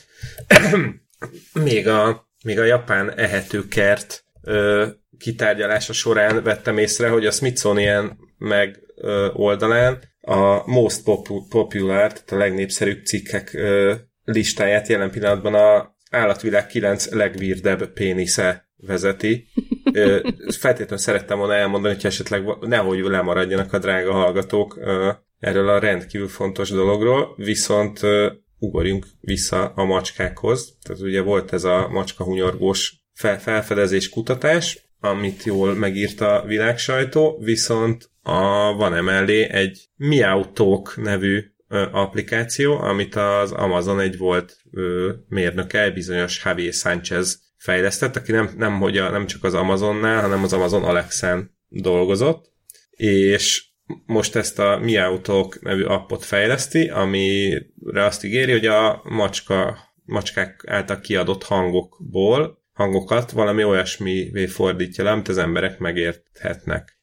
még a még a japán ehetőkert ö, kitárgyalása során vettem észre, hogy a Smithsonian meg ö, oldalán a most popular, tehát a legnépszerűbb cikkek ö, listáját jelen pillanatban a állatvilág 9 legvirdebb pénisze vezeti. Ö, feltétlenül szerettem volna elmondani, hogy esetleg nehogy lemaradjanak a drága hallgatók ö, erről a rendkívül fontos dologról, viszont ö, ugorjunk vissza a macskákhoz. Tehát ugye volt ez a macska hunyorgós fel- felfedezés kutatás, amit jól megírt a világsajtó, viszont a, van emellé egy Meow Talk nevű ö, applikáció, amit az Amazon egy volt ö, mérnöke, bizonyos Javier Sánchez fejlesztett, aki nem, nem, hogy a, nem csak az Amazonnál, hanem az Amazon Alexán dolgozott, és most ezt a Meow Talk nevű appot fejleszti, amire azt ígéri, hogy a macska, macskák által kiadott hangokból hangokat valami olyasmi fordítja le, amit az emberek megérthetnek.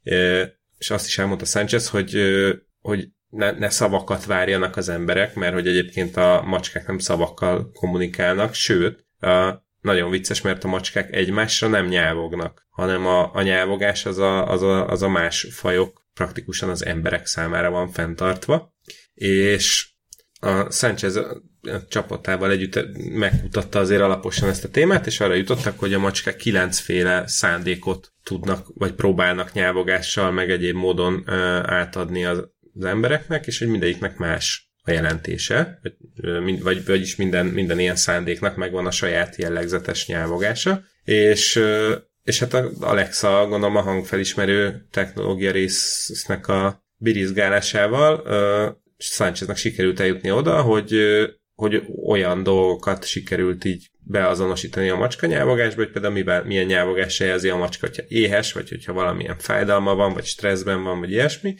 És azt is elmondta Sanchez, hogy, hogy ne, ne szavakat várjanak az emberek, mert hogy egyébként a macskák nem szavakkal kommunikálnak, sőt, a, nagyon vicces, mert a macskák egymásra nem nyávognak, hanem a, a nyávogás az a, az, a, az a más fajok praktikusan az emberek számára van fenntartva, és a Sanchez csapatával együtt megmutatta azért alaposan ezt a témát, és arra jutottak, hogy a macskák kilencféle szándékot tudnak, vagy próbálnak nyávogással, meg egyéb módon átadni az, az embereknek, és hogy mindegyiknek más a jelentése, vagy, vagy vagyis minden, minden ilyen szándéknak megvan a saját jellegzetes nyávogása, és és hát a Alexa, gondolom a hangfelismerő technológia résznek a birizgálásával Sáncheznek sikerült eljutni oda, hogy, hogy olyan dolgokat sikerült így beazonosítani a macska nyávogásba, hogy például mivel, milyen nyávogás jelzi a macska, hogyha éhes, vagy hogyha valamilyen fájdalma van, vagy stresszben van, vagy ilyesmi.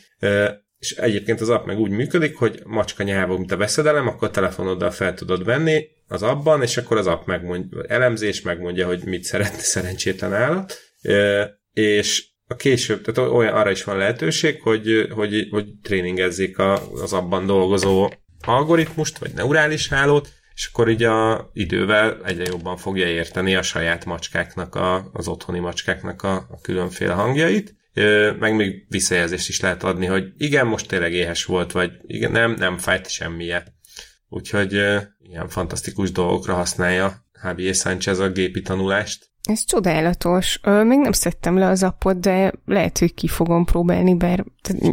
És egyébként az app meg úgy működik, hogy macska nyávog, mint a veszedelem, akkor telefonoddal fel tudod venni az abban, és akkor az app megmondja, elemzés megmondja, hogy mit szeretne szerencsétlen állat. És a később, tehát olyan arra is van lehetőség, hogy, hogy, hogy tréningezzék a, az abban dolgozó algoritmust, vagy neurális hálót, és akkor így a idővel egyre jobban fogja érteni a saját macskáknak, a, az otthoni macskáknak a, a különféle hangjait, meg még visszajelzést is lehet adni, hogy igen, most tényleg éhes volt, vagy igen, nem, nem fájt semmije. Úgyhogy ilyen fantasztikus dolgokra használja Javier Sánchez a gépi tanulást. Ez csodálatos. Még nem szedtem le az appot, de lehet, hogy ki fogom próbálni, bár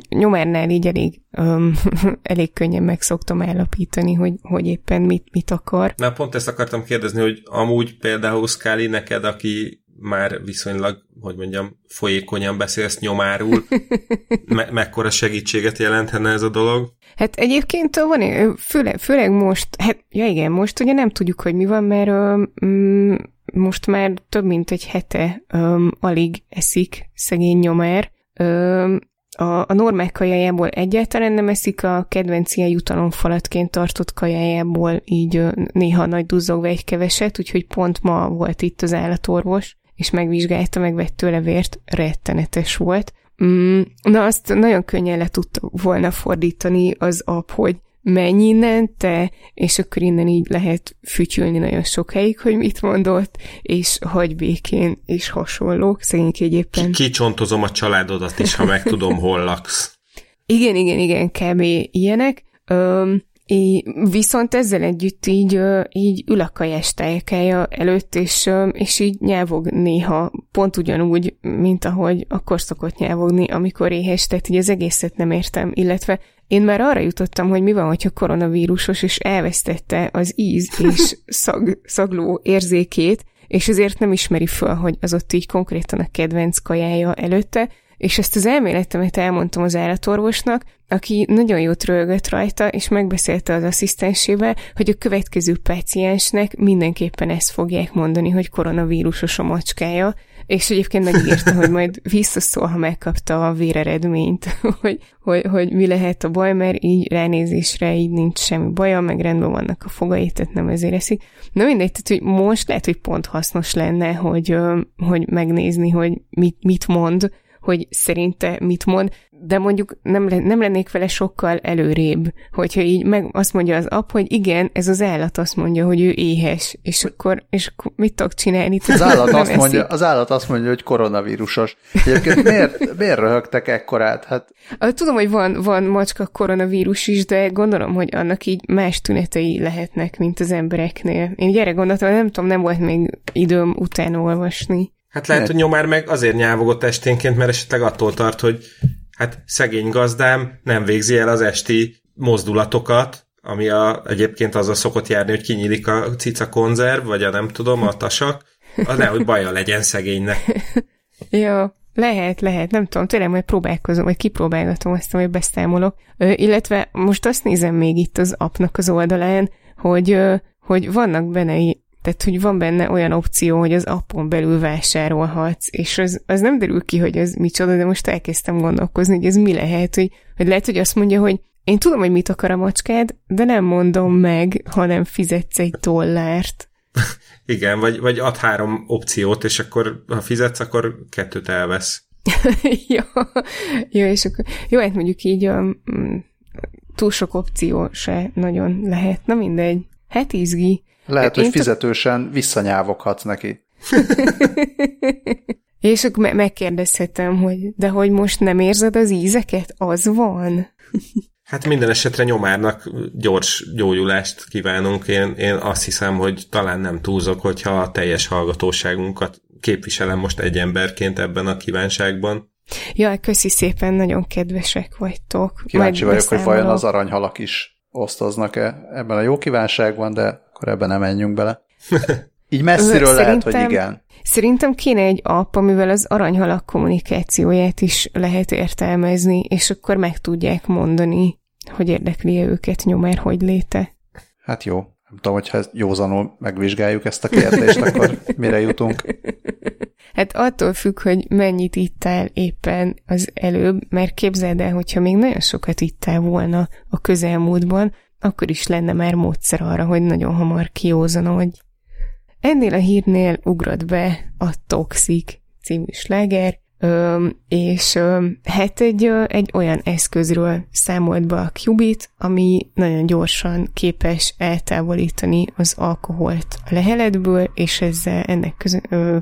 nyomárnál így elég, um, elég könnyen meg szoktam állapítani, hogy, hogy éppen mit, mit akar. Na pont ezt akartam kérdezni, hogy amúgy például Scully neked, aki már viszonylag, hogy mondjam, folyékonyan beszélsz nyomárul, me- mekkora segítséget jelentene ez a dolog? Hát egyébként van, főleg, főleg most, hát ja igen, most ugye nem tudjuk, hogy mi van, mert um, most már több mint egy hete um, alig eszik szegény nyomár. Um, a, a normák kajájából egyáltalán nem eszik, a kedvenc ilyen jutalomfalatként tartott kajájából így néha nagy duzzogva egy keveset, úgyhogy pont ma volt itt az állatorvos, és megvizsgálta, megvett tőle vért, rettenetes volt. Mm, na azt nagyon könnyen le tudta volna fordítani az app, hogy menj innen te, és akkor innen így lehet fütyülni nagyon sokáig, hogy mit mondott, és hagy békén, és hasonlók, szegények egyébként. Kicsontozom a családodat is, ha meg tudom, hol laksz. Igen, igen, igen, kb. ilyenek. Öm, É, viszont ezzel együtt így, így ül a kajás előtt, és, és így nyelvog néha, pont ugyanúgy, mint ahogy akkor szokott nyelvogni, amikor éhes, tehát így az egészet nem értem, illetve én már arra jutottam, hogy mi van, hogyha koronavírusos, és elvesztette az íz és szag, szagló érzékét, és ezért nem ismeri föl, hogy az ott így konkrétan a kedvenc kajája előtte, és ezt az elméletemet elmondtam az állatorvosnak, aki nagyon jót rögött rajta, és megbeszélte az asszisztensével, hogy a következő páciensnek mindenképpen ezt fogják mondani, hogy koronavírusos a macskája, és egyébként megígérte, hogy majd visszaszól, ha megkapta a véreredményt, hogy, hogy, hogy mi lehet a baj, mert így ránézésre így nincs semmi baja, meg rendben vannak a fogai, tehát nem ezért eszik. Na mindegy, tehát hogy most lehet, hogy pont hasznos lenne, hogy, hogy megnézni, hogy mit, mit mond, hogy szerinte mit mond, de mondjuk nem, nem lennék vele sokkal előrébb, hogyha így meg azt mondja az app, hogy igen, ez az állat azt mondja, hogy ő éhes, és akkor, és akkor mit tudok csinálni? Az állat, azt mondja, az állat azt mondja, hogy koronavírusos. Egyébként miért, miért röhögtek ekkorát? Hát... Tudom, hogy van, van macska koronavírus is, de gondolom, hogy annak így más tünetei lehetnek, mint az embereknél. Én gyere gondoltam, nem tudom, nem volt még időm utána olvasni. Hát lehet, hogy nyomár meg azért nyávogott esténként, mert esetleg attól tart, hogy hát szegény gazdám nem végzi el az esti mozdulatokat, ami a, egyébként a szokott járni, hogy kinyílik a cica konzerv, vagy a nem tudom, a tasak, az nehogy baja legyen szegénynek. Jó, lehet, lehet, nem tudom, tényleg majd próbálkozom, vagy kipróbálgatom azt, hogy beszámolok. Ö, illetve most azt nézem még itt az appnak az oldalán, hogy, ö, hogy vannak benne tehát, hogy van benne olyan opció, hogy az appon belül vásárolhatsz, és az, az nem derül ki, hogy az micsoda, de most elkezdtem gondolkozni, hogy ez mi lehet, hogy, hogy lehet, hogy azt mondja, hogy én tudom, hogy mit akar a macskád, de nem mondom meg, hanem fizetsz egy dollárt. Igen, vagy, vagy ad három opciót, és akkor ha fizetsz, akkor kettőt elvesz. jó, jó, és akkor, jó, hát mondjuk így um, túl sok opció se nagyon lehet, na mindegy. Hát izgi. Lehet, hogy fizetősen visszanyávoghatsz neki. És akkor me- megkérdezhetem, hogy de hogy most nem érzed az ízeket? Az van? Hát minden esetre nyomárnak gyors gyógyulást kívánunk. Én, én azt hiszem, hogy talán nem túlzok, hogyha a teljes hallgatóságunkat képviselem most egy emberként ebben a kívánságban. Jaj, köszi szépen, nagyon kedvesek vagytok. Kíváncsi Majd vagyok, hogy vajon az aranyhalak is osztoznak-e ebben a jó kívánságban, de akkor ebben nem menjünk bele. Így messziről lehet, hogy igen. Szerintem kéne egy app, amivel az aranyhalak kommunikációját is lehet értelmezni, és akkor meg tudják mondani, hogy érdekli -e őket nyomár, hogy léte. Hát jó. Nem tudom, hogyha józanul megvizsgáljuk ezt a kérdést, akkor mire jutunk. Hát attól függ, hogy mennyit ittál éppen az előbb, mert képzeld el, hogyha még nagyon sokat ittál volna a közelmúltban, akkor is lenne már módszer arra, hogy nagyon hamar kiózanodj. Ennél a hírnél ugrott be a Toxic című sláger, és hát egy, egy olyan eszközről számolt be a Qubit, ami nagyon gyorsan képes eltávolítani az alkoholt a leheletből, és ezzel ennek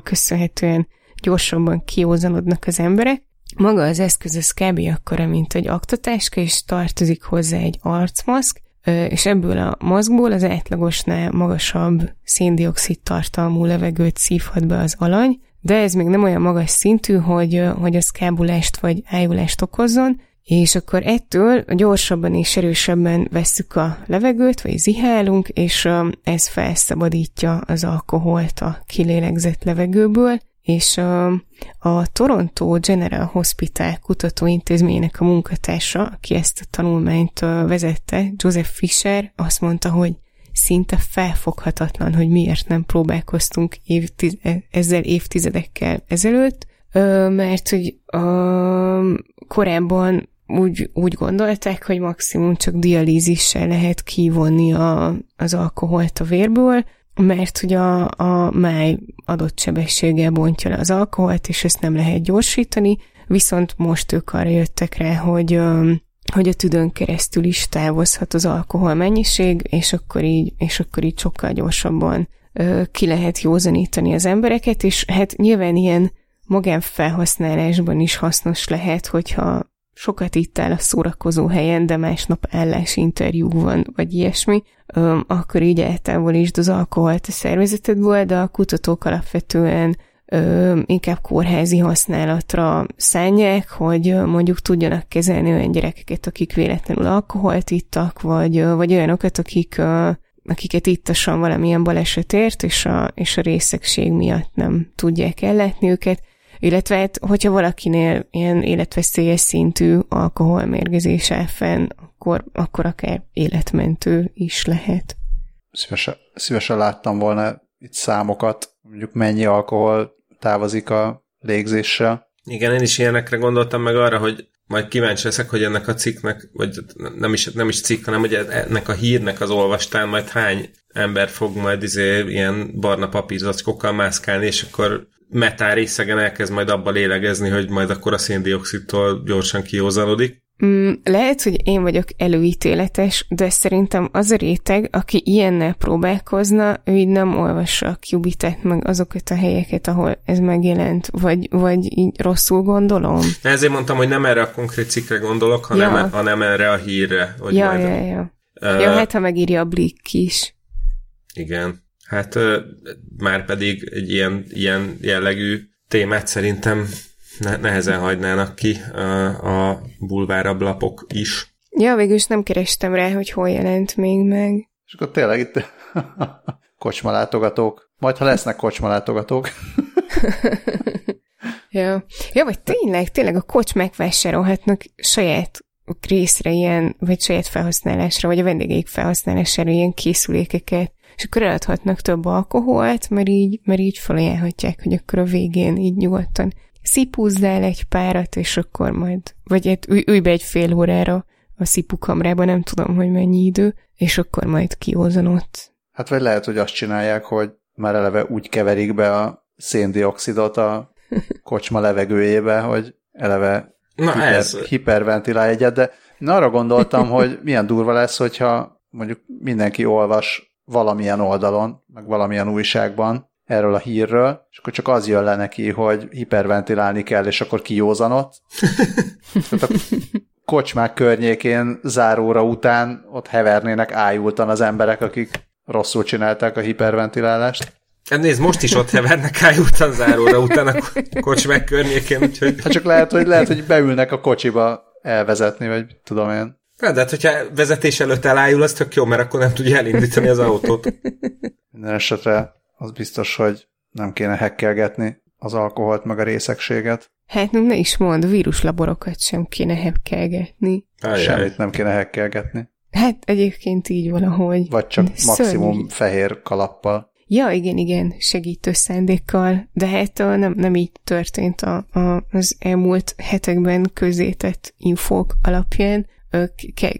köszönhetően gyorsabban kiózanodnak az emberek. Maga az eszköz az kb. akkora, mint egy aktatáska, és tartozik hozzá egy arcmaszk, és ebből a maszkból az átlagosnál magasabb széndiokszid tartalmú levegőt szívhat be az alany, de ez még nem olyan magas szintű, hogy, hogy az kábulást vagy ájulást okozzon, és akkor ettől gyorsabban és erősebben vesszük a levegőt, vagy zihálunk, és ez felszabadítja az alkoholt a kilélegzett levegőből, és a, a Toronto General Hospital kutatóintézményének a munkatársa, aki ezt a tanulmányt vezette, Joseph Fisher, azt mondta, hogy szinte felfoghatatlan, hogy miért nem próbálkoztunk évtiz- ezzel évtizedekkel ezelőtt, mert hogy korábban úgy, úgy gondolták, hogy maximum csak dialízissel lehet kivonni a, az alkoholt a vérből, mert hogy a, a máj adott sebességgel bontja le az alkoholt, és ezt nem lehet gyorsítani, viszont most ők arra jöttek rá, hogy, hogy a tüdőn keresztül is távozhat az alkohol mennyiség, és akkor így, és akkor így sokkal gyorsabban ki lehet józanítani az embereket, és hát nyilván ilyen magánfelhasználásban is hasznos lehet, hogyha sokat ittál a szórakozó helyen, de másnap interjú van, vagy ilyesmi, öm, akkor így eltávolítsd az alkoholt a szervezetedből, de a kutatók alapvetően öm, inkább kórházi használatra szánják, hogy mondjuk tudjanak kezelni olyan gyerekeket, akik véletlenül alkoholt ittak, vagy, vagy olyanokat, akik akiket ittasan valamilyen balesetért, és a, és a részegség miatt nem tudják ellátni őket, illetve hát, hogyha valakinél ilyen életveszélyes szintű alkoholmérgezés áll fenn, akkor, akkor akár életmentő is lehet. Szívesen, szívesen láttam volna itt számokat, mondjuk mennyi alkohol távozik a légzéssel. Igen, én is ilyenekre gondoltam meg arra, hogy majd kíváncsi leszek, hogy ennek a cikknek, vagy nem is, nem is cikk, hanem hogy ennek a hírnek az olvastán majd hány ember fog majd izé, ilyen barna papírzacskokkal mászkálni, és akkor metán részegen elkezd majd abba lélegezni, hogy majd akkor a széndiokszidtól gyorsan kiózanodik. Mm, lehet, hogy én vagyok előítéletes, de szerintem az a réteg, aki ilyennel próbálkozna, ő így nem olvassa a Cubitet, meg azokat a helyeket, ahol ez megjelent, vagy, vagy így rosszul gondolom. Ezért mondtam, hogy nem erre a konkrét cikkre gondolok, hanem, ja. hanem erre a hírre. Hogy ja, majd, ja, ja. Uh, ja, hát ha megírja a Blick is. Igen. Hát már pedig egy ilyen, ilyen jellegű témát szerintem ne- nehezen hagynának ki a, a bulvárablapok is. Ja, végülis nem kerestem rá, hogy hol jelent még meg. És akkor tényleg itt kocsmalátogatók. Majd, ha lesznek kocsmalátogatók. ja. ja, vagy tényleg, tényleg a kocsmák vásárolhatnak saját részre ilyen, vagy saját felhasználásra, vagy a vendégeik felhasználására ilyen készülékeket, és akkor eladhatnak több alkoholt, mert így, mert így felajánlhatják, hogy akkor a végén így nyugodtan szipúzzál egy párat, és akkor majd, vagy egy, ülj, ülj be egy fél órára a szipukamrába, nem tudom, hogy mennyi idő, és akkor majd kiózanott. Hát vagy lehet, hogy azt csinálják, hogy már eleve úgy keverik be a széndiokszidot a kocsma levegőjébe, hogy eleve Na hiper, ez. hiperventilál egyet, de én arra gondoltam, hogy milyen durva lesz, hogyha mondjuk mindenki olvas valamilyen oldalon, meg valamilyen újságban, erről a hírről, és akkor csak az jön le neki, hogy hiperventilálni kell, és akkor kiózanott. Tehát a kocsmák környékén záróra után ott hevernének ájultan az emberek, akik rosszul csinálták a hiperventilálást. Hát nézd, most is ott hevernek ájultan záróra után a kocsmák környékén, úgyhogy... Hát csak lehet, hogy, lehet, hogy beülnek a kocsiba elvezetni, vagy tudom én. Hát, de hát, hogyha vezetés előtt elájul, az tök jó, mert akkor nem tudja elindítani az autót. Minden esetre az biztos, hogy nem kéne hekkelgetni az alkoholt meg a részegséget. Hát ne is mond, víruslaborokat sem kéne hekkelgetni. Semmit nem kéne hekkelgetni. Hát egyébként így valahogy. Vagy csak maximum Szörnyű. fehér kalappal. Ja, igen, igen, segítő szándékkal, de hát a, nem, nem így történt a, a, az elmúlt hetekben közétett infók alapján.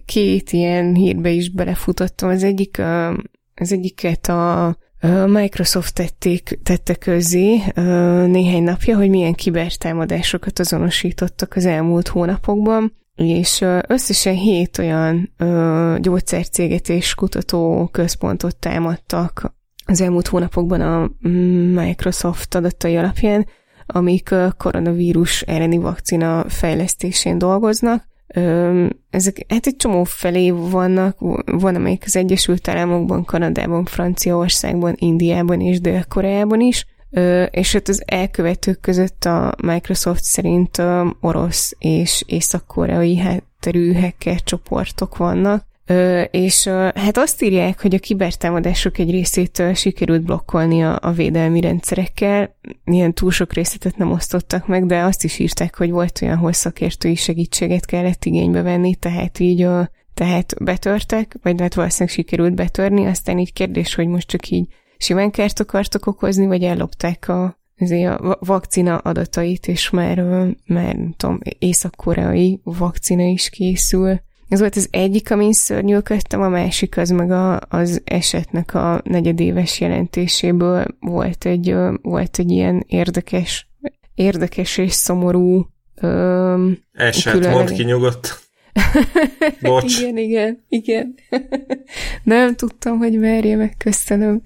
Két ilyen hírbe is belefutottam. Az egyik, az egyiket a Microsoft tették, tette közzé néhány napja, hogy milyen kibertámadásokat azonosítottak az elmúlt hónapokban, és összesen hét olyan gyógyszercéget és kutatóközpontot támadtak az elmúlt hónapokban a Microsoft adatai alapján, amik koronavírus elleni vakcina fejlesztésén dolgoznak, ezek hát egy csomó felé vannak, van amelyik az Egyesült Államokban, Kanadában, Franciaországban, Indiában és Dél-Koreában is, és ott az elkövetők között a Microsoft szerint orosz és észak-koreai hátterű hacker csoportok vannak, és hát azt írják, hogy a kibertámadások egy részét sikerült blokkolni a, a védelmi rendszerekkel. Ilyen túl sok részletet nem osztottak meg, de azt is írták, hogy volt olyan, hol szakértői segítséget kellett igénybe venni, tehát így tehát betörtek, vagy hát valószínűleg sikerült betörni, aztán így kérdés, hogy most csak így simán kert akartok okozni, vagy ellopták a, a vakcina adatait, és már, már nem tudom, észak-koreai vakcina is készül. Ez volt az egyik, amin szörnyűködtem, a másik az meg a, az esetnek a negyedéves jelentéséből volt egy, volt egy ilyen érdekes, érdekes és szomorú öm, Eset, mondd ki nyugodt. Bocs. igen, igen, igen. Nem tudtam, hogy merje meg, köszönöm.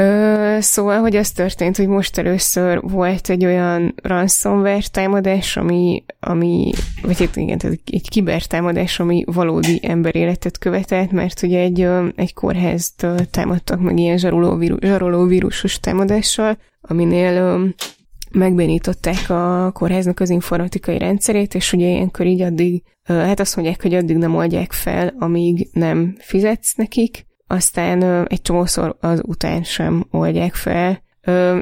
Ö, szóval, hogy az történt, hogy most először volt egy olyan ransomware támadás, ami, ami vagy hát igen, tehát egy kibertámadás, ami valódi emberéletet követelt, mert ugye egy, egy kórházt támadtak meg ilyen zsaroló, vírus, zsaroló vírusos támadással, aminél megbénították a kórháznak az informatikai rendszerét, és ugye ilyenkor így addig, hát azt mondják, hogy addig nem oldják fel, amíg nem fizetsz nekik, aztán egy csomószor az után sem oldják fel,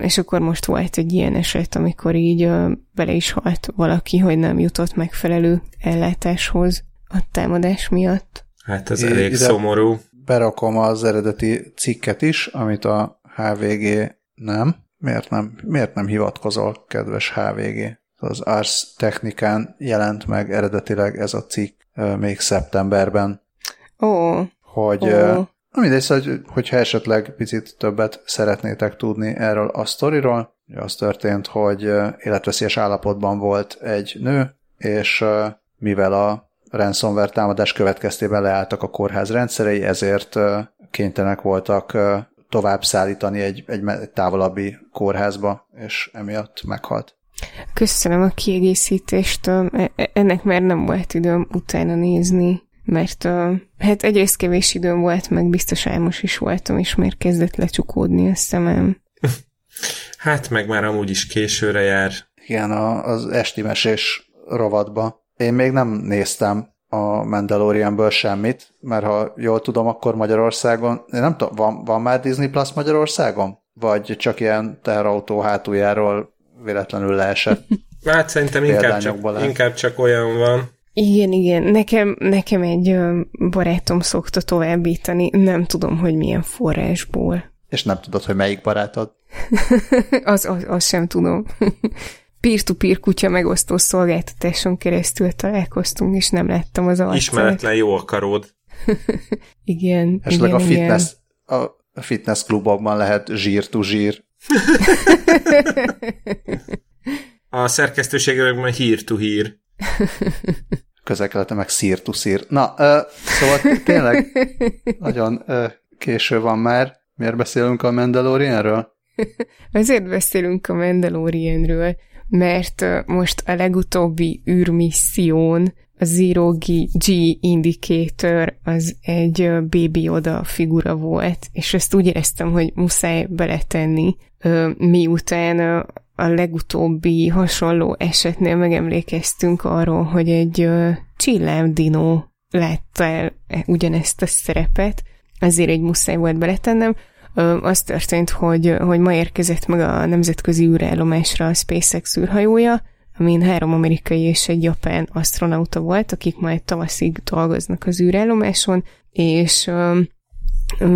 és akkor most volt egy ilyen eset, amikor így bele is halt valaki, hogy nem jutott megfelelő ellátáshoz a támadás miatt. Hát ez elég Ide szomorú. Berakom az eredeti cikket is, amit a HVG nem. Miért nem, miért nem hivatkozol, kedves HVG? Az Ars Technikán jelent meg eredetileg ez a cikk még szeptemberben. Ó. Hogy oh mindegy, szóval, hogy, hogyha esetleg picit többet szeretnétek tudni erről a sztoriról, az történt, hogy életveszélyes állapotban volt egy nő, és mivel a ransomware támadás következtében leálltak a kórház rendszerei, ezért kénytelenek voltak tovább szállítani egy, egy távolabbi kórházba, és emiatt meghalt. Köszönöm a kiegészítést, e, e, ennek már nem volt időm utána nézni, mert hát egyrészt kevés időm volt, meg biztos álmos is voltam, és miért kezdett lecsukódni a szemem. Hát meg már amúgy is későre jár. Igen, az esti mesés rovatba. Én még nem néztem a Mandalorianből semmit, mert ha jól tudom, akkor Magyarországon, én nem tudom, van, van már Disney Plus Magyarországon? Vagy csak ilyen teherautó hátuljáról véletlenül leesett? Hát szerintem inkább csak, inkább csak olyan van. Igen, igen. Nekem, nekem egy barátom szokta továbbítani, nem tudom, hogy milyen forrásból. És nem tudod, hogy melyik barátod? az, az, az sem tudom. Peer-to-peer kutya megosztó szolgáltatáson keresztül találkoztunk, és nem láttam az arcát. Ismeretlen jó akaród. igen, Esetleg igen, a fitness, igen. a fitness klubokban lehet zsír-to-zsír. a szerkesztőségekben hír-to-hír. Közelkelete meg szír-to-szír. Na, uh, szóval tényleg nagyon uh, késő van már. Miért beszélünk a Mandalorianről? Azért beszélünk a Mandalorianről, mert most a legutóbbi űrmisszión a Zero G Indicator az egy Baby Oda figura volt, és ezt úgy éreztem, hogy muszáj beletenni, miután a legutóbbi hasonló esetnél megemlékeztünk arról, hogy egy csillámdinó látta el ugyanezt a szerepet, ezért egy muszáj volt beletennem. Az történt, hogy, hogy ma érkezett meg a nemzetközi űrállomásra a SpaceX űrhajója, amin három amerikai és egy japán astronauta volt, akik majd tavaszig dolgoznak az űrállomáson, és ö, ö,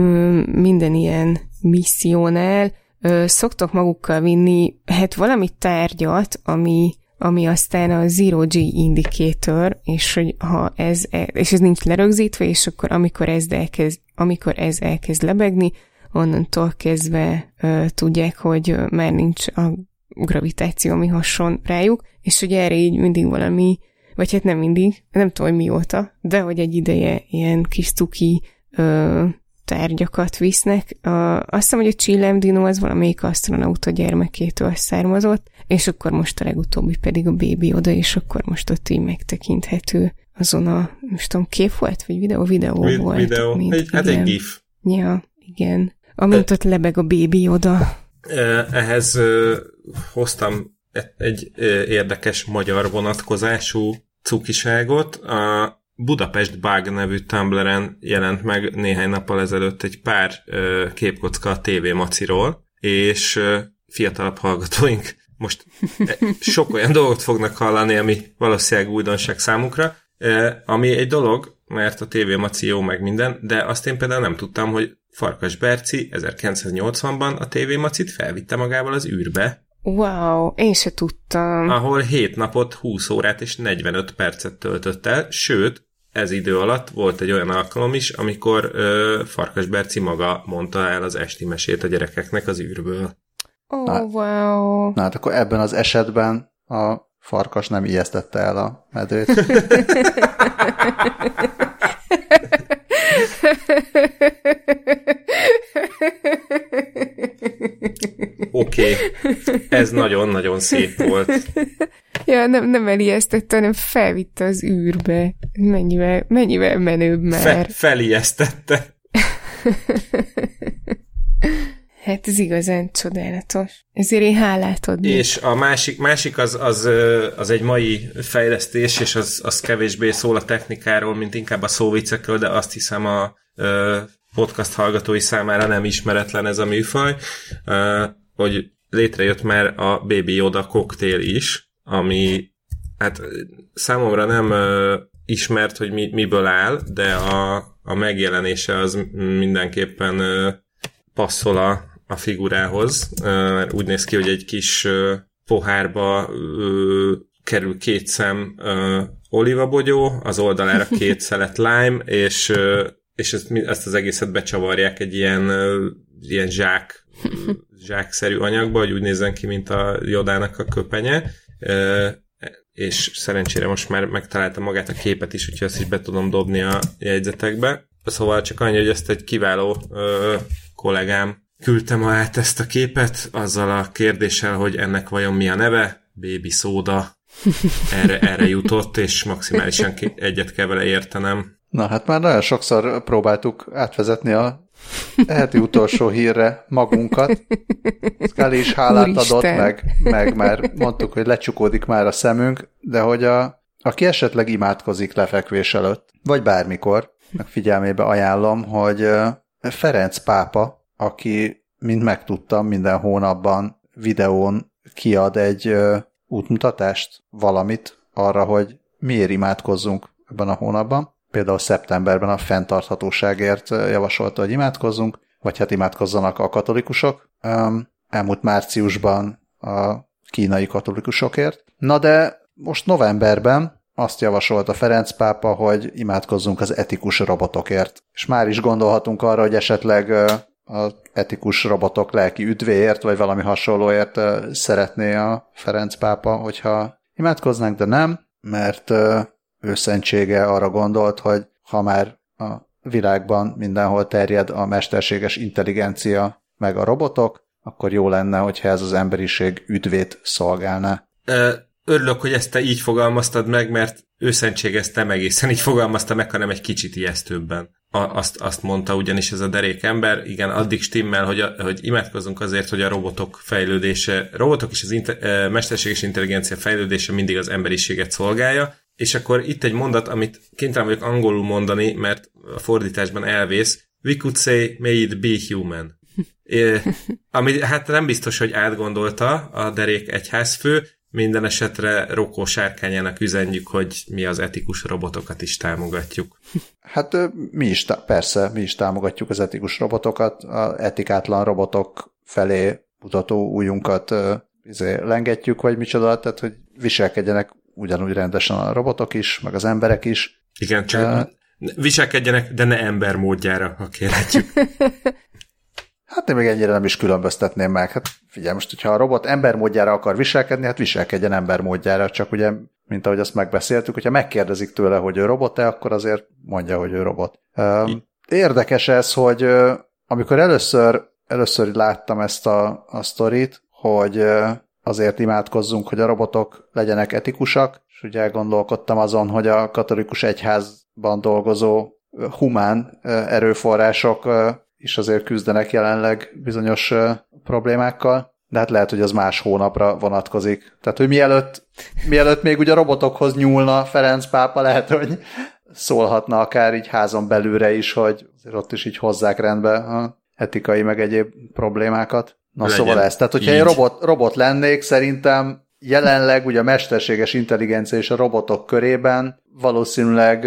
minden ilyen missziónál ö, szoktak magukkal vinni hát valami tárgyat, ami, ami aztán a Zero G Indicator, és hogy ha ez, és ez nincs lerögzítve, és akkor amikor ez elkezd, amikor ez elkezd lebegni, onnantól kezdve ö, tudják, hogy már nincs a gravitáció, ami hason rájuk, és hogy erre így mindig valami, vagy hát nem mindig, nem tudom, hogy mióta, de hogy egy ideje ilyen kis tuki ö, tárgyakat visznek. Azt hiszem, hogy a Csillem Dino az valamelyik astronauta gyermekétől származott, és akkor most a legutóbbi pedig a bébi oda, és akkor most ott így megtekinthető azon a, most tudom, kép volt, vagy videó, videó Vi- volt. Videó, mint, egy, hát egy gif. Ja, igen. Amint ott lebeg a bébi oda. Ehhez hoztam egy érdekes magyar vonatkozású cukiságot. A Budapest Bug nevű Tumblr-en jelent meg néhány nappal ezelőtt egy pár képkocka a TV Maciról, és fiatalabb hallgatóink most e, sok olyan dolgot fognak hallani, ami valószínűleg újdonság számukra, ami egy dolog, mert a TV Maci jó meg minden, de azt én például nem tudtam, hogy Farkas Berci 1980-ban a TV Macit felvitte magával az űrbe. Wow, én se tudtam. Ahol 7 napot, 20 órát és 45 percet töltött el, sőt, ez idő alatt volt egy olyan alkalom is, amikor ö, Farkas Berci maga mondta el az esti mesét a gyerekeknek az űrből. Oh, na, wow. Na hát akkor ebben az esetben a farkas nem ijesztette el a medvét. Oké, okay. ez nagyon-nagyon szép volt. Ja, nem, nem elijesztette, hanem felvitte az űrbe. Mennyivel, mennyivel menőbb már. Fe, felijesztette. Hát ez igazán csodálatos. Ezért én hálát adni. És a másik, másik az, az, az egy mai fejlesztés, és az, az kevésbé szól a technikáról, mint inkább a szóvicekről, de azt hiszem a podcast hallgatói számára nem ismeretlen ez a műfaj, hogy létrejött már a Baby Yoda koktél is, ami hát számomra nem ismert, hogy mi, miből áll, de a, a megjelenése az mindenképpen passzol a, a figurához. Úgy néz ki, hogy egy kis pohárba kerül két szem olivabogyó, az oldalára két szelet lime, és és ezt, ezt az egészet becsavarják egy ilyen, ilyen zsák, zsákszerű anyagba, hogy úgy nézzen ki, mint a jodának a köpenye, és szerencsére most már megtalálta magát a képet is, úgyhogy ezt is be tudom dobni a jegyzetekbe. Szóval csak annyi, hogy ezt egy kiváló ö, kollégám küldte ma át ezt a képet, azzal a kérdéssel, hogy ennek vajon mi a neve, Baby Soda. Erre, erre jutott, és maximálisan egyet kell vele értenem. Na hát már nagyon sokszor próbáltuk átvezetni a heti utolsó hírre magunkat. Scully is hálát Úristen. adott, meg, meg már mondtuk, hogy lecsukódik már a szemünk, de hogy a, aki esetleg imádkozik lefekvés előtt, vagy bármikor, meg figyelmébe ajánlom, hogy Ferenc pápa, aki, mint megtudtam, minden hónapban videón kiad egy útmutatást, valamit arra, hogy miért imádkozzunk ebben a hónapban. Például szeptemberben a fenntarthatóságért javasolta, hogy imádkozzunk, vagy hát imádkozzanak a katolikusok. Elmúlt márciusban a kínai katolikusokért. Na de most novemberben azt javasolta Ferenc pápa, hogy imádkozzunk az etikus robotokért. És már is gondolhatunk arra, hogy esetleg az etikus robotok lelki üdvéért, vagy valami hasonlóért szeretné a Ferenc pápa, hogyha imádkoznánk, de nem, mert ő szentsége arra gondolt, hogy ha már a világban mindenhol terjed a mesterséges intelligencia meg a robotok, akkor jó lenne, hogyha ez az emberiség üdvét szolgálná. Örülök, hogy ezt te így fogalmaztad meg, mert őszentség ezt nem egészen így fogalmazta meg, hanem egy kicsit ijesztőbben. A, azt, azt mondta ugyanis ez a derék ember, igen, addig stimmel, hogy, a, hogy imádkozunk azért, hogy a robotok fejlődése, robotok és az inte, mesterséges intelligencia fejlődése mindig az emberiséget szolgálja, és akkor itt egy mondat, amit kénytelen vagyok angolul mondani, mert a fordításban elvész, we could say, may it be human. É, ami hát nem biztos, hogy átgondolta a derék egyházfő, minden esetre Rokó sárkányának üzenjük, hogy mi az etikus robotokat is támogatjuk. Hát mi is, persze, mi is támogatjuk az etikus robotokat, az etikátlan robotok felé mutató újunkat izé, lengetjük, vagy micsoda, tehát hogy viselkedjenek ugyanúgy rendesen a robotok is, meg az emberek is. Igen, csak uh, viselkedjenek, de ne ember módjára, ha kérhetjük. Hát én még ennyire nem is különböztetném meg. Hát figyelj, most, hogyha a robot ember módjára akar viselkedni, hát viselkedjen ember módjára, csak ugye, mint ahogy azt megbeszéltük, hogyha megkérdezik tőle, hogy ő robot-e, akkor azért mondja, hogy ő robot. Érdekes ez, hogy amikor először, először láttam ezt a, a sztorit, hogy azért imádkozzunk, hogy a robotok legyenek etikusak, és ugye elgondolkodtam azon, hogy a katolikus egyházban dolgozó humán erőforrások is azért küzdenek jelenleg bizonyos problémákkal, de hát lehet, hogy az más hónapra vonatkozik. Tehát, hogy mielőtt, mielőtt még ugye a robotokhoz nyúlna Ferenc pápa, lehet, hogy szólhatna akár így házon belülre is, hogy azért ott is így hozzák rendbe a etikai meg egyéb problémákat. Na Legyen. szóval ez. Tehát, hogyha így. egy robot, robot lennék, szerintem jelenleg ugye a mesterséges intelligencia és a robotok körében valószínűleg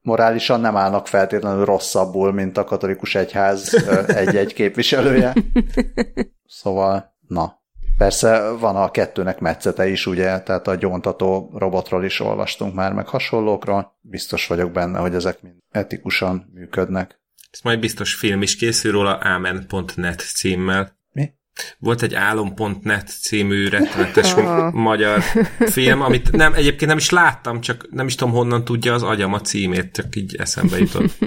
morálisan nem állnak feltétlenül rosszabbul, mint a katolikus egyház egy-egy képviselője. Szóval, na. Persze van a kettőnek metszete is, ugye, tehát a gyóntató robotról is olvastunk már, meg hasonlókról. Biztos vagyok benne, hogy ezek mind etikusan működnek. Ez majd biztos film is készül róla, amen.net címmel. Volt egy álom.net című rettenetes magyar film, amit nem, egyébként nem is láttam, csak nem is tudom honnan tudja az agyam a címét, csak így eszembe jutott.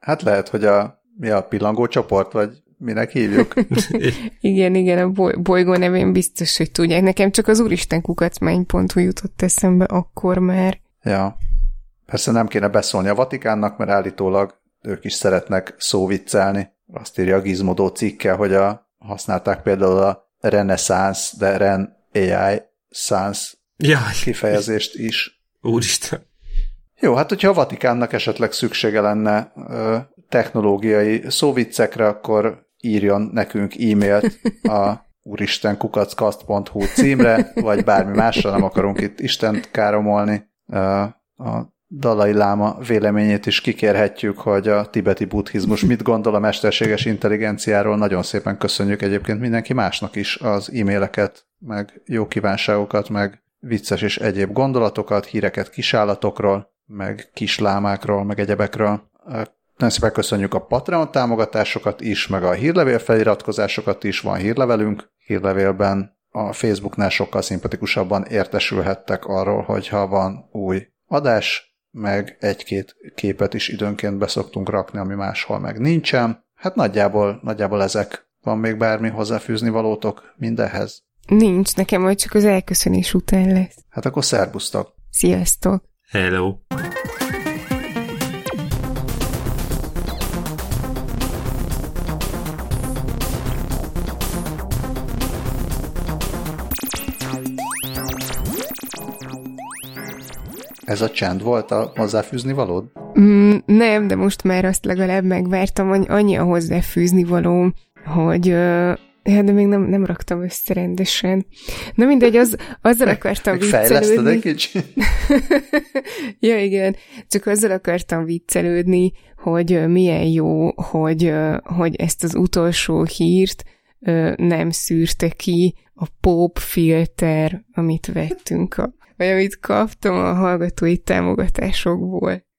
Hát lehet, hogy a, mi a pillangó csoport, vagy minek hívjuk. igen, igen, a boly- bolygó nevén biztos, hogy tudják. Nekem csak az úristen kukacmány.hu jutott eszembe akkor már. Ja. Persze nem kéne beszólni a Vatikánnak, mert állítólag ők is szeretnek szóviccelni. Azt írja a Gizmodo cikke, hogy a használták például a Renaissance, de Ren AI Sans Jaj. kifejezést is. Úristen. Jó, hát hogyha a Vatikánnak esetleg szüksége lenne ö, technológiai szóviccekre, akkor írjon nekünk e-mailt a úristenkukackkast.hu címre, vagy bármi másra, nem akarunk itt Istent káromolni. A Dalai Láma véleményét is kikérhetjük, hogy a tibeti buddhizmus mit gondol a mesterséges intelligenciáról. Nagyon szépen köszönjük egyébként mindenki másnak is az e-maileket, meg jó kívánságokat, meg vicces és egyéb gondolatokat, híreket kisállatokról, meg kislámákról, meg egyebekről. Nagyon szépen köszönjük a Patreon támogatásokat is, meg a hírlevél feliratkozásokat is, van hírlevelünk. Hírlevélben a Facebooknál sokkal szimpatikusabban értesülhettek arról, hogyha van új adás, meg egy-két képet is időnként beszoktunk rakni, ami máshol meg nincsen. Hát nagyjából, nagyjából ezek. Van még bármi hozzáfűzni valótok mindenhez? Nincs, nekem majd csak az elköszönés után lesz. Hát akkor szerbusztok! Sziasztok! Hello! Ez a csend volt a hozzáfűzni valód? Mm, nem, de most már azt legalább megvártam, hogy annyi a hozzáfűzni valóm, hogy uh, de még nem, nem raktam össze rendesen. Na mindegy, az, azzal akartam viccelődni. egy kicsit? ja, igen. Csak azzal akartam viccelődni, hogy milyen jó, hogy, hogy ezt az utolsó hírt nem szűrte ki a pop filter, amit vettünk, a, vagy amit kaptam a hallgatói támogatásokból.